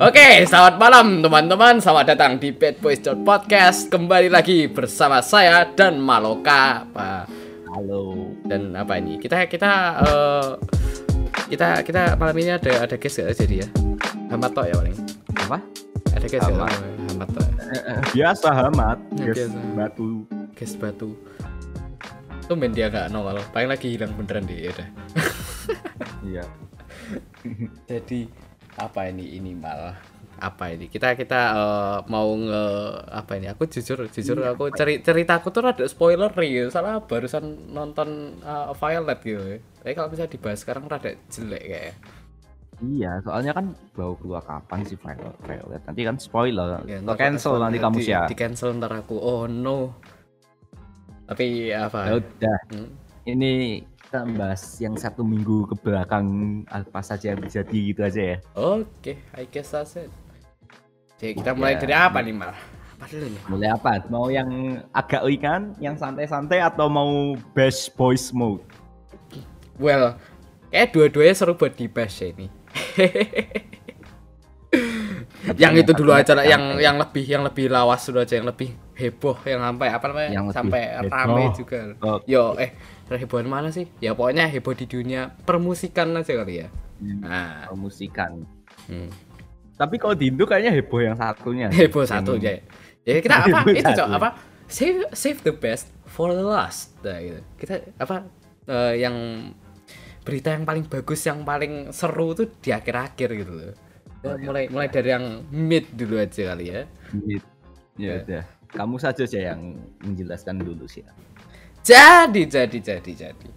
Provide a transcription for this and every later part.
Oke, selamat malam teman-teman. Selamat datang di Bad Boys Podcast. Kembali lagi bersama saya dan Maloka. Apa? Halo. Dan apa ini? Kita kita eh, kita kita malam ini ada ada guest gak jadi ya? Hamat tok ya paling. Apa? Ada guest ya? Hamat. Tok. Biasa Hamat. Ya, Guys, biasa. batu. Guest batu. Tumben dia gak nongol. Paling lagi hilang beneran dia udah. Iya. Jadi apa ini ini malah apa ini kita kita eh, mau nge apa ini aku jujur jujur aku ceri ceritaku tuh rada spoiler ya salah barusan nonton eh, Violet gitu tapi kalau bisa dibahas sekarang rada jelek kayak Iya, soalnya kan baru keluar kapan sih Violet? Violet. Nanti kan spoiler. Ya, ntar cancel nanti kamu sih ya. di cancel ntar aku oh no tapi apa Ya udah. Hmm. Ini kita bahas yang satu minggu ke belakang apa saja yang terjadi gitu aja ya. oke I guess that's it jadi kita mulai Ya. dari apa nih malah apa dulu nih Mulai apa? Mau yang agak ringan, yang santai-santai atau mau best boys mode? Well, kayak dua-duanya seru buat dibahas ya ini. yang itu dulu aja yang yang lebih yang lebih lawas dulu aja, yang lebih heboh, yang sampai apa namanya, Yang sampai heboh. rame juga. Oh. Yo, eh, hebohan mana sih? Ya pokoknya heboh di dunia permusikan aja kali ya. Nah, Musikan. hmm. Tapi kalau di Indo kayaknya heboh yang satunya. heboh satu aja. Ya kita apa Heboh itu cok apa save save the best for the last. Nah, gitu. Kita apa eh, yang berita yang paling bagus yang paling seru tuh di akhir-akhir gitu loh. Ya, mulai mulai dari yang mid dulu aja kali ya. Gitu. Ya. Ya udah. Kamu saja sih yang menjelaskan dulu sih. Jadi jadi jadi jadi.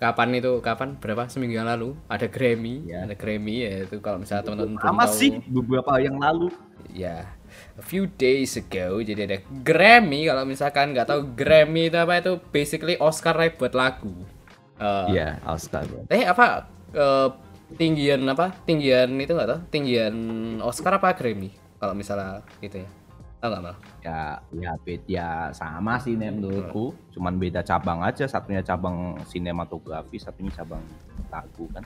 Kapan itu? Kapan? Berapa seminggu yang lalu ada Grammy, Ya. ada Grammy ya itu kalau misalnya teman-teman belum tahu. sih beberapa yang lalu. ya a few days ago jadi ada Grammy kalau misalkan nggak tahu Grammy itu apa itu basically Oscar buat lagu Eh, Iya, Oscar. eh apa eh, tinggian apa tinggian itu nggak tahu tinggian Oscar apa Grammy kalau misalnya itu ya tahu nggak mal Ya, ya beda sama sih Nek, menurutku. Cuman beda cabang aja. Satunya cabang sinematografi, satunya cabang lagu kan.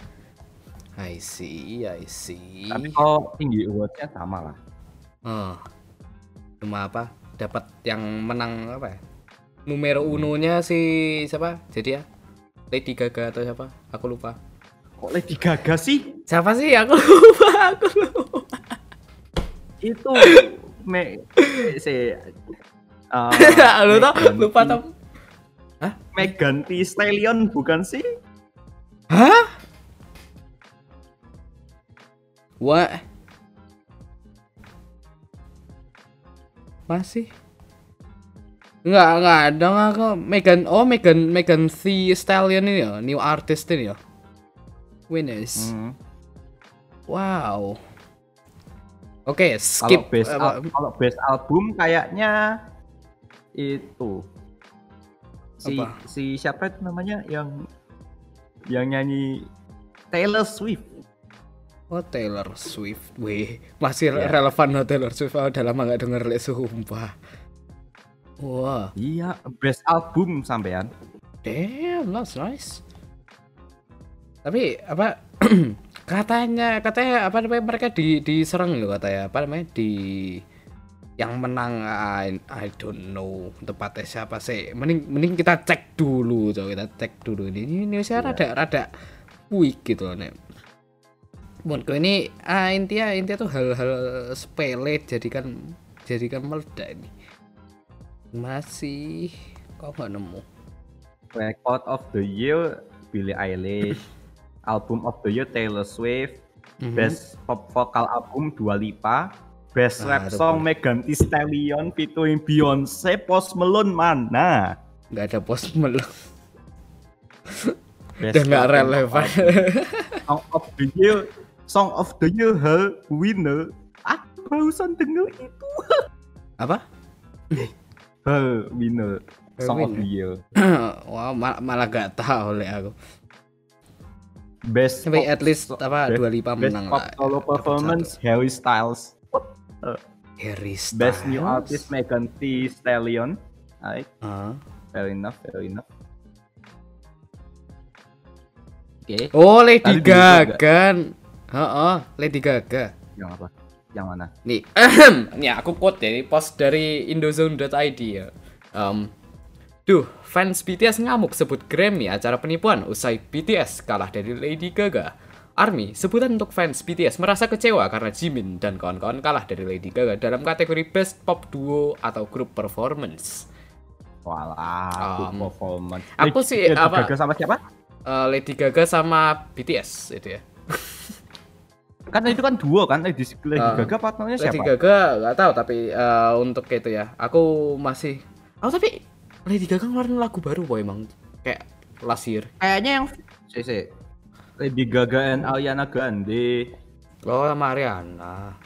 I see I see Tapi kalau tinggi awardnya sama lah. Oh. cuma apa dapat yang menang apa ya numero unonya si siapa jadi ya Lady Gaga atau siapa aku lupa Kok Lady Gaga sih? siapa sih aku lupa aku lupa Itu me si uh, lu tau? Megan lupa tau. Megan Thee Stallion bukan sih? hah? What? Masih? Enggak, enggak ada enggak kok. Megan oh Megan Megan Thee Stallion ini ya? New artist ini ya? Winners Hmm. wow oke Kalau skip best apa- al- kalau best album kayaknya itu si Apa? si siapa itu namanya yang yang nyanyi Taylor Swift. Oh Taylor Swift, weh masih Ya. relevan no Taylor Swift. Oh, udah lama gak denger le sumpah. Wah, Iya, best album sampean. damn, that's nice. Tapi apa katanya katanya apa namanya mereka di diserang loh katanya. Apa namanya di yang menang I, I don't know tepatnya siapa sih. Mending mending kita cek dulu coba kita cek dulu. Ini ini Indonesia rada rada weak gitu loh nek. Menurutku ini ah, intinya intinya tuh hal-hal sepele jadikan jadikan meledak ini. Masih kok nggak nemu? Record of the Year Billie Eilish. Album of the Year Taylor Swift. Mhm. Best pop vocal album Dua Lipa. Best Ah, rap song. Megan Thee Stallion featuring Beyonce Post Malone mana? nggak ada pos meleng Best udah nggak relevan Song of the Year Song of the Year Her Winner Aku barusan denger itu apa Her Winner Song of the Year wah mal- malah gak tahu oleh aku Best tapi at least so- apa dua lipa Best menang pop lah solo performance. Harry Styles Harry Styles Best new artist Megan Thee Stallion Alright, Ah. fair enough, fair enough Oke, oh Lady Tadi. Gaga Heeh, Lady Gaga yang apa? Yang mana? Nih, nih aku quote ya, ini post dari indozone.id ya. Um, Duh, fans BTS ngamuk sebut Grammy acara penipuan usai BTS kalah dari Lady Gaga. ARMY, sebutan untuk fans BTS merasa kecewa karena Jimin dan kawan-kawan kalah dari Lady Gaga dalam kategori Best Pop Duo atau Group Performance. Walah, Um, performance. aku Lady- sih, Lady apa- Gaga sama siapa? Eh, Lady Gaga sama BTS itu ya. Kan itu kan duo kan Lady, Lady Ah. Gaga partnernya Lady siapa? Gaga nggak tahu tapi eh, untuk itu ya, aku masih. Oh tapi Lady Gaga ngeluarin lagu baru boy emang kayak last year. Kayaknya yang si, si. Lady Gaga and Ariana Grande. Oh sama Ariana.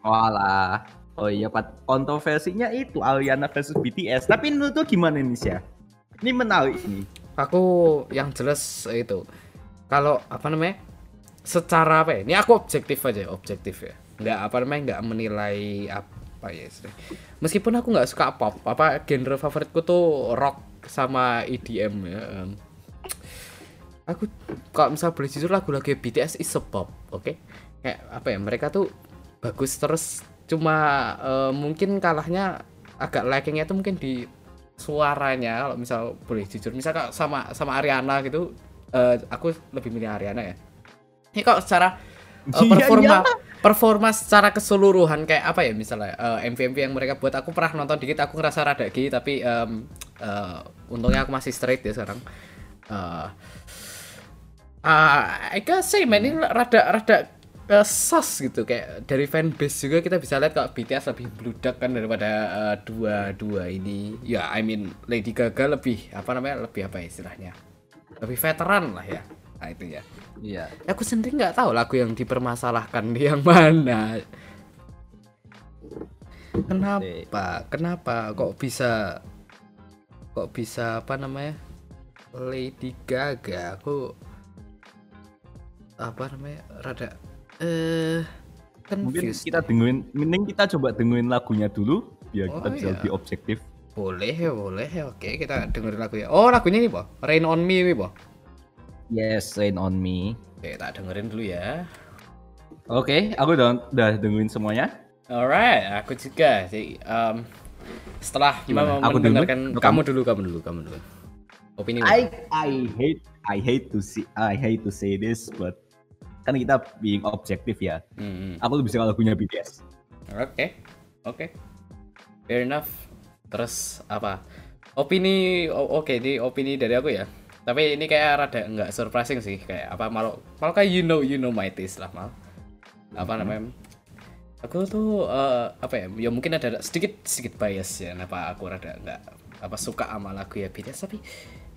Walah. Oh iya, Pat. Kontroversinya itu Ariana versus BTS. Tapi menurut lu gimana nih, Sya? Ini menarik nih. Aku yang jelas itu kalau apa namanya secara apa ya? Ini aku objektif aja, objektif ya. Nggak apa namanya nggak menilai apa ya. istilahnya. Meskipun aku nggak suka pop, apa genre favoritku tuh rock sama EDM ya. Aku kalau misal boleh jujur lagu-lagu BTS is a pop, oke? Kayak apa ya? Mereka tuh bagus terus cuma eh, mungkin kalahnya agak laggingnya tuh mungkin di suaranya kalau misal boleh jujur misal sama sama Ariana gitu eh, aku lebih milih Ariana ya ini kok secara Iya, performa iya. Performa secara keseluruhan kayak apa ya misalnya eh, MV MV yang mereka buat. Aku pernah nonton dikit aku ngerasa rada gay tapi em, eh, untungnya aku masih straight ya sekarang. Eh, ah I can say man ini rada rada eh, sus gitu. Kayak dari fanbase juga kita bisa lihat kalau BTS lebih bludak kan daripada eh, dua dua ini. Ya I mean Lady Gaga lebih apa namanya lebih apa ya istilahnya? Lebih veteran lah ya. Nah itu ya Iya. aku sendiri nggak tahu lagu yang dipermasalahkan di yang mana. Kenapa? Kenapa kok bisa kok bisa apa namanya? Lady Gaga? Aku apa namanya? Rada eh Mungkin confused. kita dengerin, mending kita coba dengerin lagunya dulu biar kita Oh, bisa iya. lebih objektif. boleh boleh. Oke kita dengerin lagunya. Oh lagunya ini po Rain on Me ini po Yes, Rain on Me. oke tak dengerin dulu ya Oke, aku udah, udah dengerin semuanya. Alright, aku juga. Jadi, um, setelah Gimana? Aku dulu? mendengarkan Atau kamu dulu, kamu dulu, kamu dulu. Opini. I I hate I hate to see I hate to say this, but kan kita being objektif ya. Hmm, hmm. Aku lebih suka lagunya BTS. Oke, oke, fair enough. Terus apa? Opini, oke, ini opini dari aku ya. Tapi ini kayak rada nggak surprising sih, kayak apa malu, malu kayak you know, you know my taste lah mal. Apa namanya? Aku tuh eh, apa ya? Ya mungkin ada sedikit sedikit bias ya, kenapa aku rada nggak apa suka sama lagu ya BTS tapi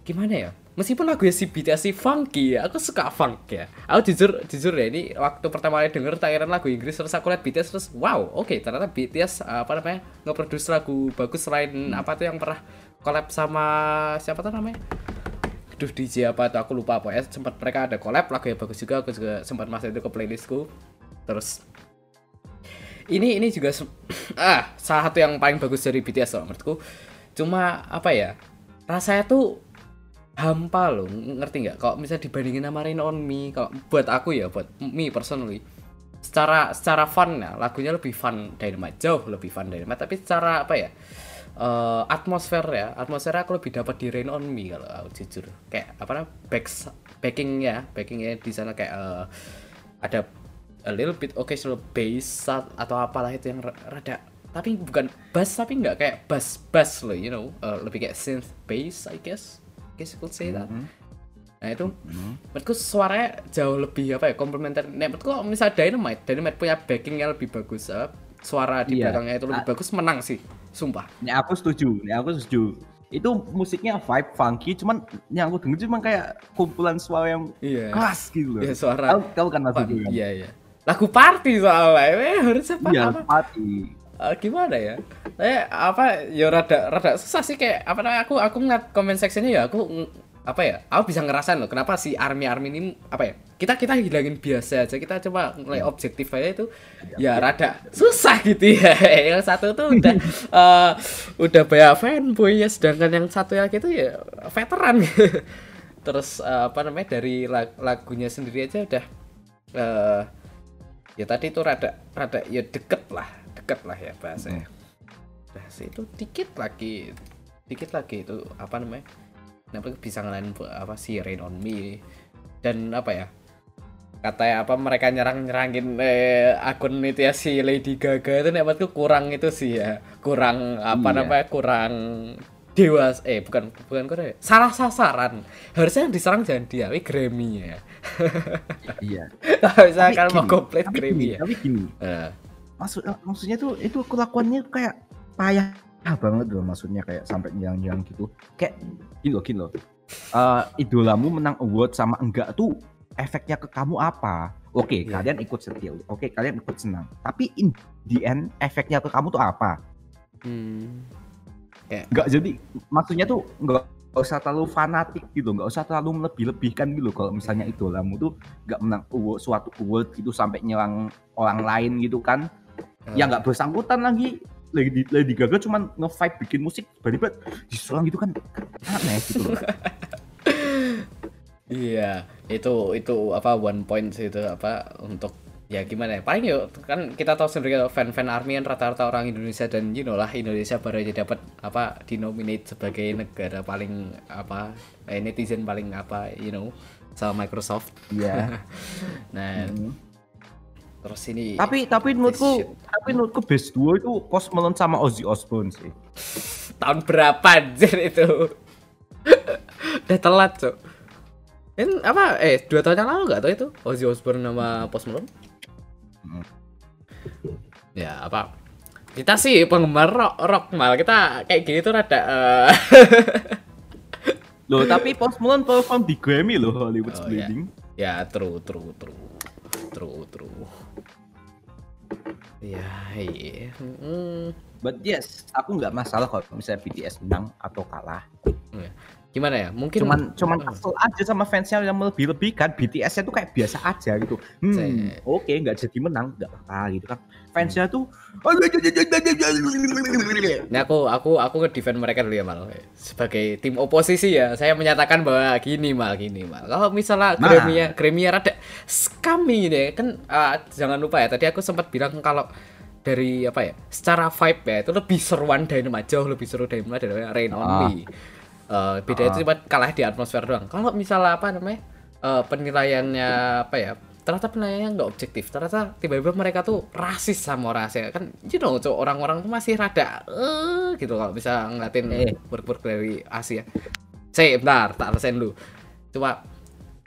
gimana ya meskipun lagu si BTS sih funky ya aku suka funk ya aku jujur jujur ya ini waktu pertama kali denger tayangan lagu Inggris terus aku lihat BTS terus wow oke ternyata BTS apa namanya nge-produce lagu bagus selain apa tuh yang pernah collab sama siapa tuh namanya Aduh DJ apa tuh aku lupa apa ya sempat mereka ada collab lagu yang bagus juga aku juga sempat masuk itu ke playlistku. Terus ini ini juga ah salah satu yang paling bagus dari BTS loh menurutku. Cuma apa ya rasanya tuh hampa loh ngerti nggak? Kalau misalnya dibandingin sama Rain on Me kalau buat aku ya buat me personally secara secara fun ya lagunya lebih fun Dynamite jauh lebih fun Dynamite tapi secara apa ya eh, atmosfer ya. Atmosfer aku lebih dapat di Rain on Me kalau aku jujur. Kayak apa namanya back backingnya backingnya di sana kayak eh, ada a little bit occasional bass atau apalah itu yang ra- rada tapi bukan bass tapi nggak kayak bass bass loh you know. Eh, lebih kayak synth bass I guess. I guess you could say that. Nah itu menurutku suaranya jauh lebih apa ya komplementer nah, menurutku kalau misal Dynamite Dynamite punya backing yang lebih bagus eh, suara di Iya. belakangnya itu lebih Ah. bagus menang sih sumpah Ini aku setuju, ini aku setuju. Itu musiknya vibe funky, cuman yang aku denger cuma kayak kumpulan suara yang Iya. keras gitu loh. Iya, suara. Tahu, tahu kan maksud Pak, gue kan? iya iya lagu party soalnya eh, harusnya apa, Iya, apa party. Eh, gimana ya? Eh apa ya rada rada susah sih kayak apa namanya aku aku ngeliat comment sectionnya ya aku apa ya? Aku bisa ngerasain loh kenapa si army army ini apa ya? Kita kita hilangin biasa aja kita coba mulai objektif aja itu ya rada susah gitu ya. yang satu tuh udah eh, udah banyak fanboy ya sedangkan yang satu lagi itu ya veteran. Terus eh, apa namanya dari lag- lagunya sendiri aja udah eh ya tadi itu rada rada ya deket lah deket lah ya bahasanya bahasa itu dikit lagi dikit lagi itu apa namanya kenapa bisa ngelain apa si Rain on Me? Dan apa ya kata apa mereka nyerang nyerangin eh, akun itu ya si Lady Gaga itu tuh kurang itu sih ya. Kurang apa Iya. namanya kurang dewas eh bukan bukan kurang salah sasaran. Harusnya yang diserang jangan dia tapi Grammy ya. Iya. Kalau misalkan Tapi mau komplit tapi Grammy gini, ya. tapi gini. Eh, maksud maksudnya tuh itu kelakuannya kayak payah banget loh maksudnya kayak sampai nyerang-nyerang gitu. Kayak gini loh gini loh. Eh, idolamu menang award sama enggak tuh efeknya ke kamu apa? Oke Iya. kalian ikut setia oke kalian ikut senang. Tapi in the end efeknya ke kamu tuh apa? Hmm, nggak jadi maksudnya tuh nggak nggak usah terlalu fanatik gitu nggak usah terlalu melebih-lebihkan gitu kalau misalnya idolamu tuh nggak menang award suatu award gitu sampai nyerang orang lain gitu kan. Eh, ya nggak bersangkutan lagi Lady, Lady Gaga cuman nge-vibe bikin musik tiba-tiba diserang gitu kan aneh gitu loh Iya, itu itu apa one point sih itu apa untuk ya gimana ya paling yuk kan kita tahu sendiri kalau fan-fan army kan rata-rata orang Indonesia dan you know lah Indonesia baru aja dapat apa dinominate sebagai negara paling apa eh, netizen paling apa you know sama Microsoft. iya Nah, Hmm. Terus ini tapi tapi menurutku tapi menurutku best duo itu Post Malone sama Ozzy Osbourne sih tahun berapa anjir itu? Udah telat, Cok. Ini apa eh dua tahun yang lalu nggak tuh itu Ozzy Osbourne sama Post Malone? Hmm. Ya apa? Kita sih penggemar rock, rock mal kita kayak gini tuh rada eh, loh tapi Post Malone perform di Grammy loh Hollywood Oh, iya. Bleeding ya true true true true true. Ya iya. Hmm. but yes aku nggak masalah kalau misalnya BTS menang atau kalah Gimana ya? Mungkin cuman cuman kesel aja sama fansnya yang melebih-lebihkan BTS-nya tuh kayak biasa aja gitu hmm oke nggak jadi menang nggak apa gitu kan fansnya tuh Nah aku aku aku ke defend mereka dulu ya mal sebagai tim oposisi ya saya menyatakan bahwa gini mal gini mal kalau misalnya Nah. Grammy Grammy rada scummy deh kan ah, jangan lupa ya tadi aku sempat bilang kalau dari apa ya secara vibe ya itu lebih seruan Dynamite jauh lebih seru Dynamite daripada Rain on Ah. Me Eh, beda itu cuma kalah di atmosfer doang. Kalau misalnya apa namanya eh, penilaiannya apa ya ternyata penilaiannya nggak objektif. Ternyata tiba-tiba mereka tuh rasis sama rasis kan you know orang-orang tuh masih rada eh gitu kalau bisa ngeliatin Eh. work-work dari Asia. Saya bentar tak rasain dulu. Coba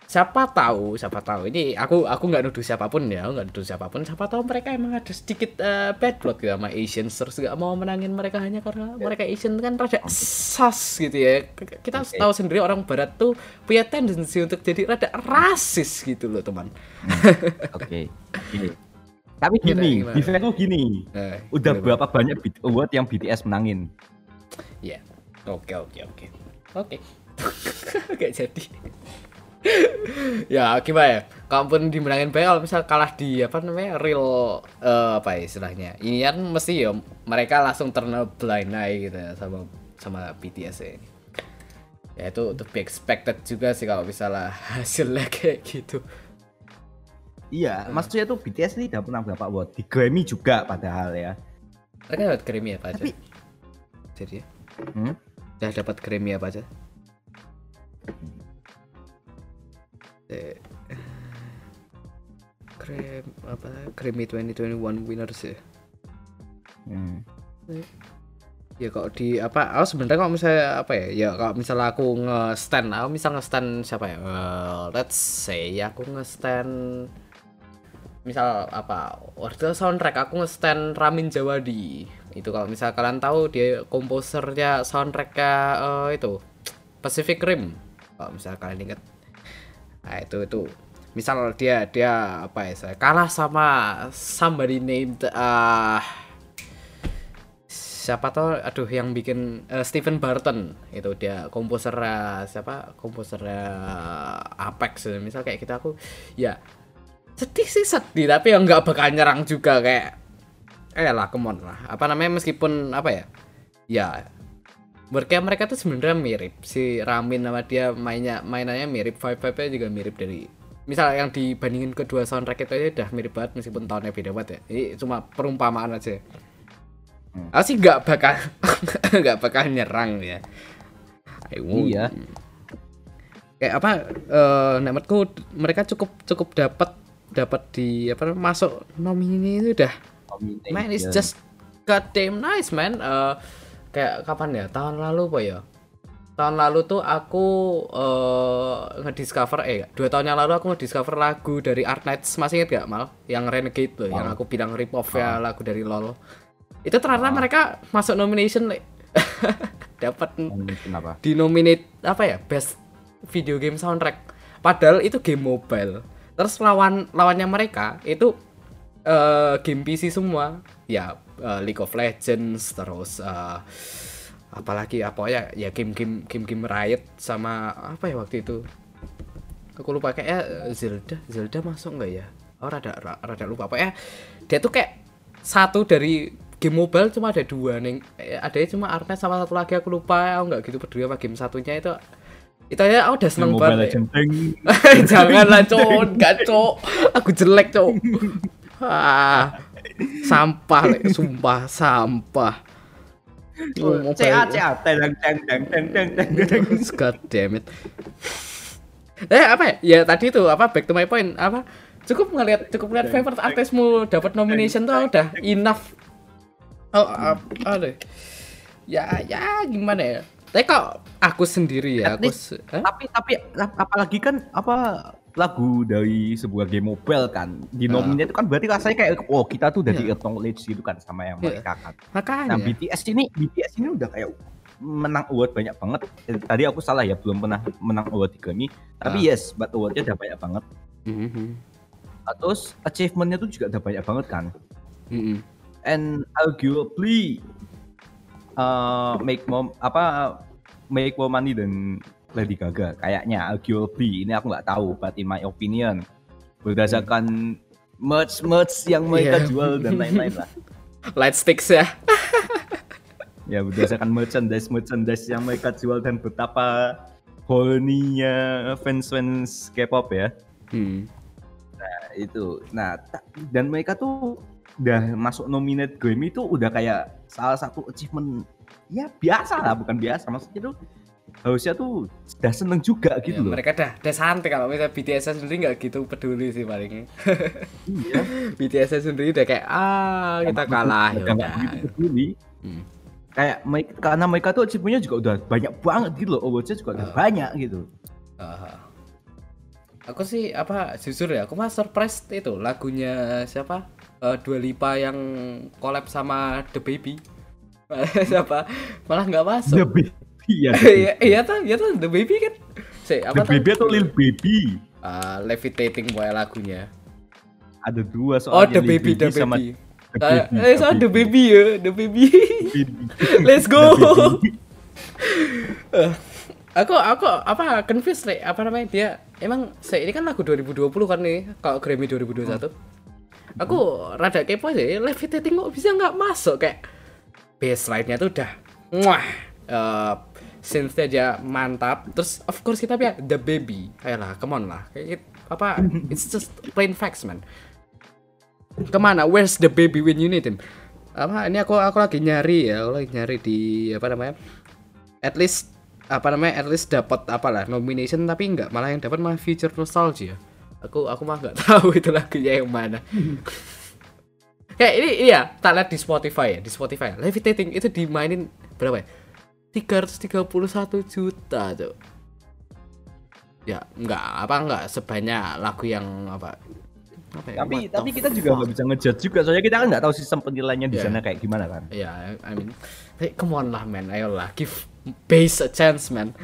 siapa tahu siapa tahu. Ini aku aku nggak nuduh siapa pun ya aku nggak nuduh siapa pun. Siapa tahu mereka emang ada sedikit eh, bad blood gitu sama Asians terus nggak mau menangin mereka hanya karena mereka Asian kan rada sas gitu ya. Kita Oke. tahu sendiri orang Barat tuh punya tendensi untuk jadi rada rasis gitu loh teman. Oke, gini. Tapi gini, defense tuh gini. Eh, Udah gimana? berapa banyak award yang BTS menangin? Ya, oke oke oke. Oke. Gak jadi ya gimana ya? Kalaupun dimenangin baik kalau misal kalah di apa namanya real eh, apa ya istilahnya? Ini kan mesti ya mereka langsung turn a blind eye gitu ya sama sama BTS ya ini ya. Itu to be expected juga sih kalau misalnya hasilnya kayak gitu. Iya, maksudnya tuh BTS ini udah pernah berapa award? Di Grammy juga padahal ya. mereka dapat Grammy apa aja? Tapi- jadi ya? Hmm? udah dapat Grammy apa aja eh, Grammy apa Grammy 2021 winners ya Hmm. ya kalau di apa aku sebenarnya kalau misalnya apa ya ya kalau misalnya aku nge-stand aku misal nge-stand siapa ya? Eh, let's say aku nge-stand misal apa order soundtrack aku nge-stand Ramin Jawadi. Itu kalau misal kalian tahu dia komposernya soundtracknya eh, itu Pacific Rim. Kalau misal kalian ingat nah itu itu. Misal dia dia apa ya saya kalah sama somebody named ah siapa tuh? Aduh yang bikin eh, Stephen Barton. Itu dia komposer eh, siapa? Komposer eh, Apex. Misal kayak gitu aku ya sedih sih sedih. Tapi ya nggak bakal nyerang juga kayak eh lah come on lah. Apa namanya meskipun apa ya ya Berkayak mereka tuh sebenarnya mirip si Ramin sama dia mainnya mainannya mirip vibe vibe juga mirip dari misal yang dibandingin kedua soundtrack itu aja udah mirip banget meskipun tahunnya beda banget ya ini cuma perumpamaan aja Hmm. aku sih nggak bakal nggak bakal nyerang ya I won't. Iya. kayak apa eh menurutku mereka cukup cukup dapat dapat di apa masuk nomini itu udah Nominate, man it's ya. just goddamn nice man Eh, kayak kapan ya? Tahun lalu apa ya? Tahun lalu tuh aku eh ngediscover eh dua tahun yang lalu aku ngediscover lagu dari Art Nights. Masih inget gak mal? Yang Renegade tuh yang Oh. aku bilang rip off ya lagu dari LOL. Itu ternyata mereka masuk nomination like, dapat di nominate apa ya? Best video game soundtrack. Padahal itu game mobile. Terus lawan lawannya mereka itu eh, game PC semua. Ya eh, League of Legends terus eh, apalagi apa ya ya game-game game-game Riot sama apa ya waktu itu? Aku lupa kayak Zelda. Zelda masuk nggak ya? Oh rada ra- rada lupa. Apa ya dia tuh kayak satu dari game mobile cuma ada dua nih. Ada cuma Arnes sama satu lagi aku lupa. Aku nggak gitu peduli sama game satunya. Itu itu aja aku udah seneng banget. Janganlah cowok nggak cowok aku jelek cowok ah sampah le, sumpah sampah Oh, CA CA teng teng teng teng. God damn it. Eh apa ya? Ya tadi tuh apa back to my point apa? Cukup ngelihat cukup ngeliat favorite artismu dapat nomination tuh udah enough. Oh, ap- aduh. Ya ya gimana ya? Tapi kok aku sendiri ya, aku se-? Tapi tapi ap- apalagi kan apa lagu dari sebuah game mobile kan di nominate itu kan berarti rasanya kayak oh kita tuh udah Iya. di acknowledge gitu kan sama yang Iya. mereka kan. makanya. Nah BTS ini BTS ini udah kayak menang award banyak banget. Eh, Tadi aku salah ya belum pernah menang award di Grammy. Tapi Ah. yes, but awardnya udah banyak banget. Mhm, Nah, Terus achievementnya tuh juga udah banyak banget kan. mhm. And arguably uh, make more apa make more money than Lady Gaga kayaknya arguably ini aku nggak tahu but in my opinion berdasarkan merch merch yang mereka Iya. jual dan lain-lain lah Light sticks ya. ya berdasarkan merchandise merchandise yang mereka jual dan betapa horny-nya fans-fans K-pop ya Hmm. Nah, itu nah dan mereka tuh udah masuk nominate Grammy itu udah kayak salah satu achievement ya biasa lah bukan biasa maksudnya tuh harusnya tuh udah seneng juga Ya, gitu loh mereka dah dah santai kalau misalnya BTS sendiri nggak gitu peduli sih paling. iya BTS sendiri udah kayak ah kita kalah ya Udah peduli Hmm. kayak mereka, karena mereka tuh achievementnya juga udah banyak banget gitu loh awardsnya juga udah Ah. banyak gitu Aha. Aku sih apa jujur ya, aku mah surprise itu lagunya siapa? Eh, Dua Lipa yang collab sama The Baby. siapa? Malah nggak The masuk. Baby ya Iya, iya tuh, iya tuh The Baby kan. Si, The apa tuh? Baby atau Lil Baby Ah, levitating boy lagunya. ada dua Oh, soalnya The Lil Baby, The sama Baby. The Ah, Baby, eh, soal The Baby ya, The Baby. Let's go. The. Eh, aku aku apa confused nih apa namanya dia emang saya ini kan lagu 2020 kan nih kalau Grammy 2021 aku rada kepo ya, levitating kok bisa nggak masuk kayak bassline-nya tuh udah wah uh, synth aja mantap terus of course kita punya the baby. Ayolah come on lah. Kayak gitu. apa it's just plain facts man. Ke mana? Where's the baby when you need him? Apa ini aku aku lagi nyari ya aku lagi nyari di apa namanya at least apa namanya at least dapat apalah nomination tapi enggak malah yang dapat malah future nostalgia. Aku aku mah nggak tahu itu lagunya yang mana. Kayak ini iya tak lihat di Spotify ya di Spotify. Levitating itu dimainin berapa ya 331 juta tuh ya enggak apa enggak sebanyak lagu yang apa apa ya, tapi what tapi kita juga nggak bisa ngejudge juga soalnya kita kan nggak tahu sistem penilaiannya di Yeah. sana kayak gimana kan Ya, I mean, hey, come on lah, man. Ayolah, give bass a chance, man.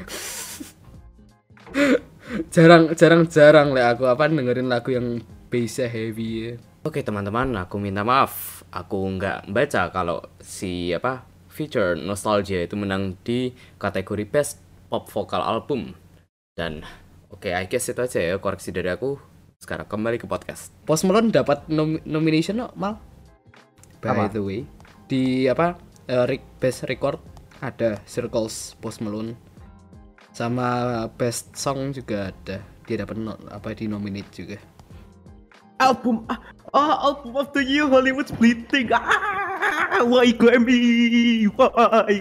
jarang, jarang, jarang lah aku apa dengerin lagu yang bassnya heavy. Oke teman-teman, aku minta maaf. Aku nggak baca kalau si apa feature nostalgia itu menang di kategori best pop vocal album. Dan oke, I guess itu aja ya koreksi dari aku. Sekarang kembali ke podcast. Post Malone dapat nom- nomination no, mal? By Apa? the way, di apa re- best record ada Circles Post Malone sama best song juga ada dia dapat no, apa di nominate juga. album ah, ah, album of the year Hollywood Splitting. Ah why Grammy? Why?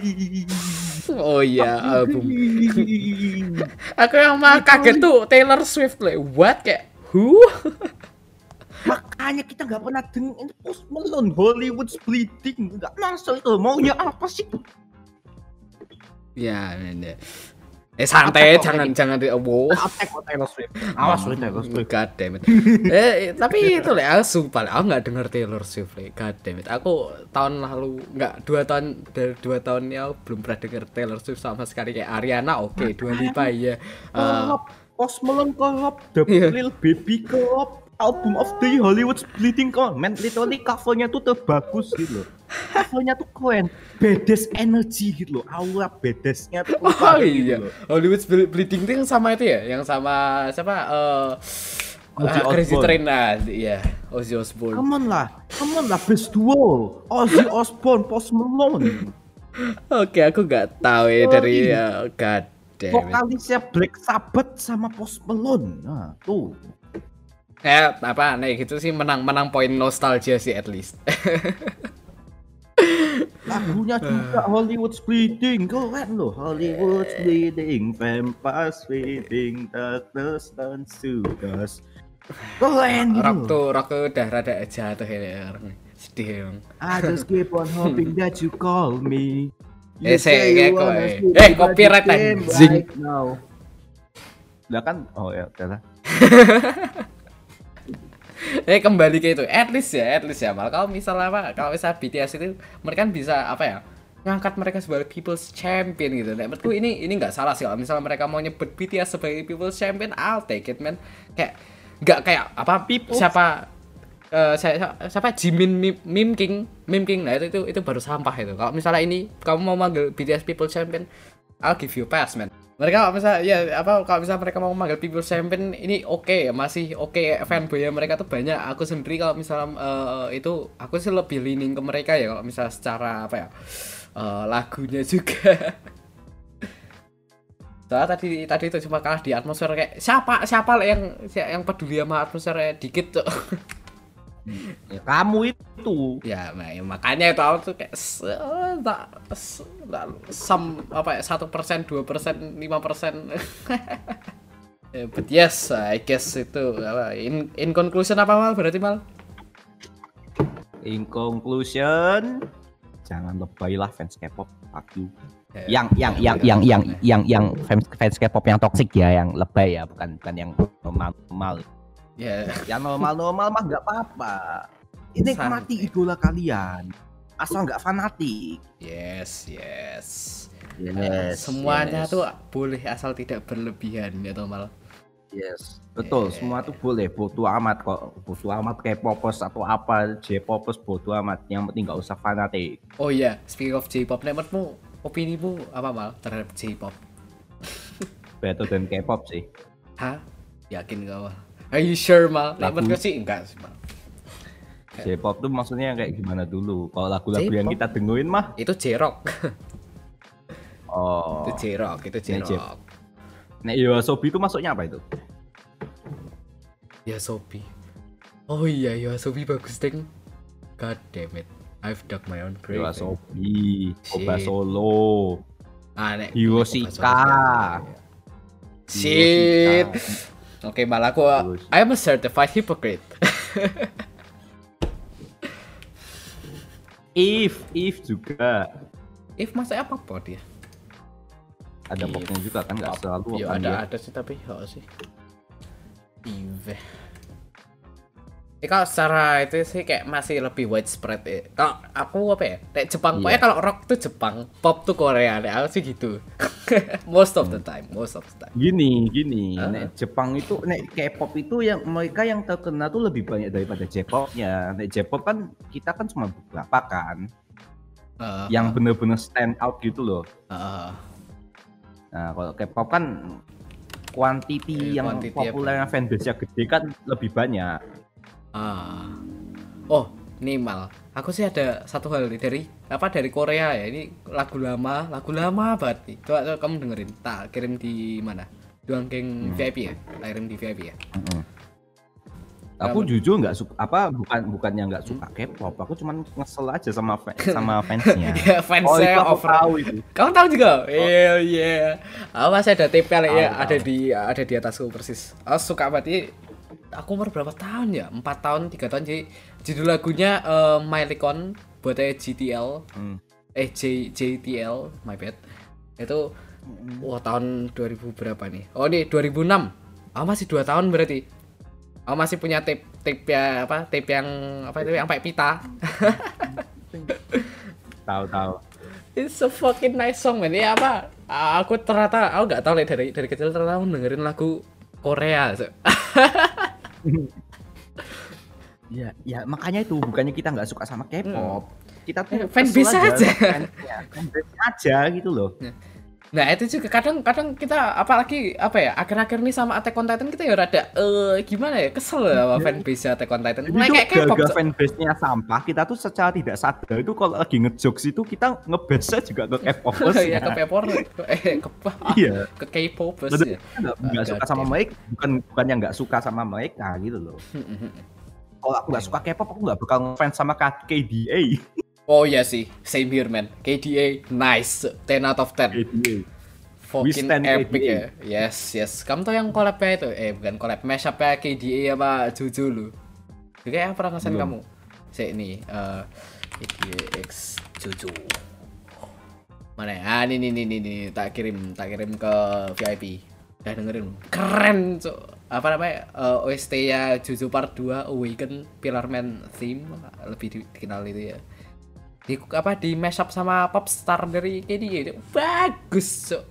Oh iya, album. Aku yang mah kaget tuh Taylor Swift like what? Kayak who? makanya kita nggak pernah dengerin Post Malone Hollywood Splitting. Nggak masuk itu maunya apa sih? Ya, ini. Eh santai, Attack jangan jangan di wow. Attack on Taylor Swift awas loh Taylor Swift God damn it. eh, tapi itu lah, aku sumpah aku nggak denger Taylor Swift lah. God damn it. Aku tahun lalu nggak dua tahun dari dua tahun ini aku belum pernah denger Taylor Swift sama sekali kayak Ariana oke, Dua Lipa ya. Kolab, Post Malone The Iya. Lil Baby kolab, album of the Hollywood Splitting. Man, literally covernya tuh terbagus gitu loh. Covernya tuh keren, badass energy gitu loh. Aura badassnya tuh Oh keluar gitu iya, loh. Hollywood Ble- Bleeding itu yang sama itu ya, yang sama siapa? Eh Ozzy ah, Crazy. Train nah, iya, Ozzy Osbourne. Come on lah, come on lah, best duo. Ozzy Osbourne, Post Malone. Oke, aku nggak tahu ya Oh, dari iya. uh, God damn. Vokalisnya Black Sabbath sama Post Malone. Nah, tuh. Eh, apa, nah gitu sih menang menang poin nostalgia sih at least. Lagunya juga Hollywood Splitting, keren loh. Hollywood Splitting, vampire splitting, darkness dan sugas. Keren rock gitu. tuh, rock tuh udah rada jatuh ya orang. Sedih emang. I just keep on hoping that you call me. Eh, saya say kayak you wanna eh. sleep, Eh, copyright, you anjing. right now. Lah kan, oh ya, udah lah. Eh kembali ke itu, at least ya, at least ya mal. Kalau misal apa, kalau misal BTS itu mereka kan bisa apa ya? ngangkat mereka sebagai people's champion gitu. Nah, menurutku ini ini nggak salah sih kalau misalnya mereka mau nyebut BTS sebagai people's champion, I'll take it man. Kayak nggak kayak apa People's- siapa eh, saya siapa Jimin Mim, Mim King, Mim King. Nah, itu itu itu baru sampah itu. Kalau misalnya ini kamu mau manggil BTS people's champion, I'll give you pass man. Mereka kalau misalnya ya apa kalau misalnya mereka mau manggil people's champion ini oke ya masih oke fanboy mereka tuh banyak. Aku sendiri kalau misalnya eh, itu aku sih lebih leaning ke mereka ya kalau misalnya secara apa ya eh, lagunya juga. Soalnya tadi tadi itu cuma kalah di atmosfer kayak siapa siapa yang yang peduli sama atmosfer dikit tuh. Ya, kamu itu. ya, nah, ya makanya itu aku tuh kayak se- eh, tak sam apa ya satu persen dua persen lima persen Eh, but yes I guess itu apa in in conclusion apa mal berarti mal In conclusion, jangan lebay lah fans K-pop. You. Ya, Yang yang yang yang yang yang yang fans fans K-pop yang toxic ya, yang lebay ya, bukan bukan yang normal normal. ya Yang normal normal mah nggak apa-apa. Ini nikmati idola kalian. Asal nggak fanatik. yes yes Yes. semuanya yes, tuh boleh asal tidak berlebihan ya toh mal Yes. Betul, Yes. semua tuh boleh. Bodo amat kok. Bodo amat K-popers atau apa, J-popers bodo amat. Yang penting nggak usah fanatik. oh iya speaking of J-pop menurutmu opinimu apa mal terhadap J-pop Better than K-pop sih. Hah? Yakin gak mal? Are you sure mal? Menurutku sih enggak sih mal J-pop tuh maksudnya kayak gimana dulu? Kalau lagu-lagu yang kita dengerin mah, Itu J-rock. Oh, Itu J-rock, itu J-rock. Nek Yoasobi itu masuknya apa itu? Ya Sobi. Oh iya ya Sobi bagus ding God damn it. I've dug my own grave Yoasobi, Koba Shit. Solo, ah, nek, Hiroshika. Shit Oke malah aku Terus. I'm a certified hypocrite If, If juga If masuk apa apa dia? ada If. popnya juga kan nggak selalu Ya kan ada dia. ada sih tapi ya sih. Ive. Ya, kalau secara itu sih kayak masih lebih widespread ya. Kalau aku apa ya? Kayak Jepang, Iya. pokoknya kalau rock tuh Jepang, pop tuh Korea, deh. aku sih gitu. most of the time, most of the time. Gini, gini, Ah. nek Jepang itu, nek K-pop itu yang mereka yang terkenal tuh lebih banyak daripada J-popnya. Nek J-pop kan kita kan cuma beberapa kan, Uh, yang bener-bener stand out gitu loh. uh, Nah, kalau K-pop kan quantity Eh, yang quantity populer yang fanbase-nya gede kan lebih banyak. Ah. Oh, nih mal. Aku sih ada satu hal nih dari apa dari Korea ya. Ini lagu lama, lagu lama banget nih. Coba, coba kamu dengerin. Tak kirim di mana? Doang geng VIP ya? Lahirin di VIP ya? Mm-mm. Aku jujur nggak suka apa bukan bukannya nggak suka K-pop, aku cuman ngesel aja sama fa- sama fansnya. Ya Oh fansnya aku over. tahu itu. Kamu tahu juga? Iya iya. Aku masih ada TP ya, ada tahu. di ada di atasku persis. Aku suka banget ini. Aku umur berapa tahun ya? 4 tahun, 3 tahun. Jadi judul lagunya eh, Mylicon buat GTL. Hmm. Eh J JTL, my bad. Itu wah tahun 2000 berapa nih? Oh ini 2006. Aku masih 2 tahun berarti. Aku masih punya tape tape ya apa? Tape yang apa itu yang pakai pita. Tahu tahu. It's a fucking nice song man. Ya apa? Aku ternyata aku nggak tahu dari dari kecil ternyata aku dengerin lagu Korea. So. Ya, ya makanya itu bukannya kita nggak suka sama K-pop. Kita tuh Eh, fan kesel base aja. fansnya, fan base aja gitu loh. Nah itu juga kadang-kadang kita apalagi apa ya akhir-akhir ini sama Attack on Titan kita ya rada eh gimana ya kesel ya sama fanbase Attack on Titan. Mulai kayak K-pop. fanbase-nya sampah, kita tuh secara tidak sadar itu kalau lagi ngejokes itu kita ngebase juga ke K-popers ya ke K-pop eh ke Iya. ke Betul, ya. kita nggak suka sama damn. mereka, bukan bukannya nggak suka sama mereka gitu loh. Kalau aku nggak suka K-pop, aku nggak bakal ngefans sama KDA. Oh iya sih, same here man. KDA nice, 10 out of 10. KDA. Fucking epic KDA. ya. Yes, yes. Kamu tau yang collabnya itu? Eh, bukan collab, mashup-nya KDA apa Juju lu. Juga yang pernah ngesen kamu. Saya ini eh KDA X Juju. Mana ya? Ah, ini nih nih nih tak kirim, tak kirim ke VIP. Udah dengerin. Keren, Cuk. Apa namanya? Eh, OST ya Juju Part 2 Awaken Pillar Man theme lebih di- dikenal itu ya. Di apa di mashup sama Popstar dari KDA itu. Bagus, Cuk.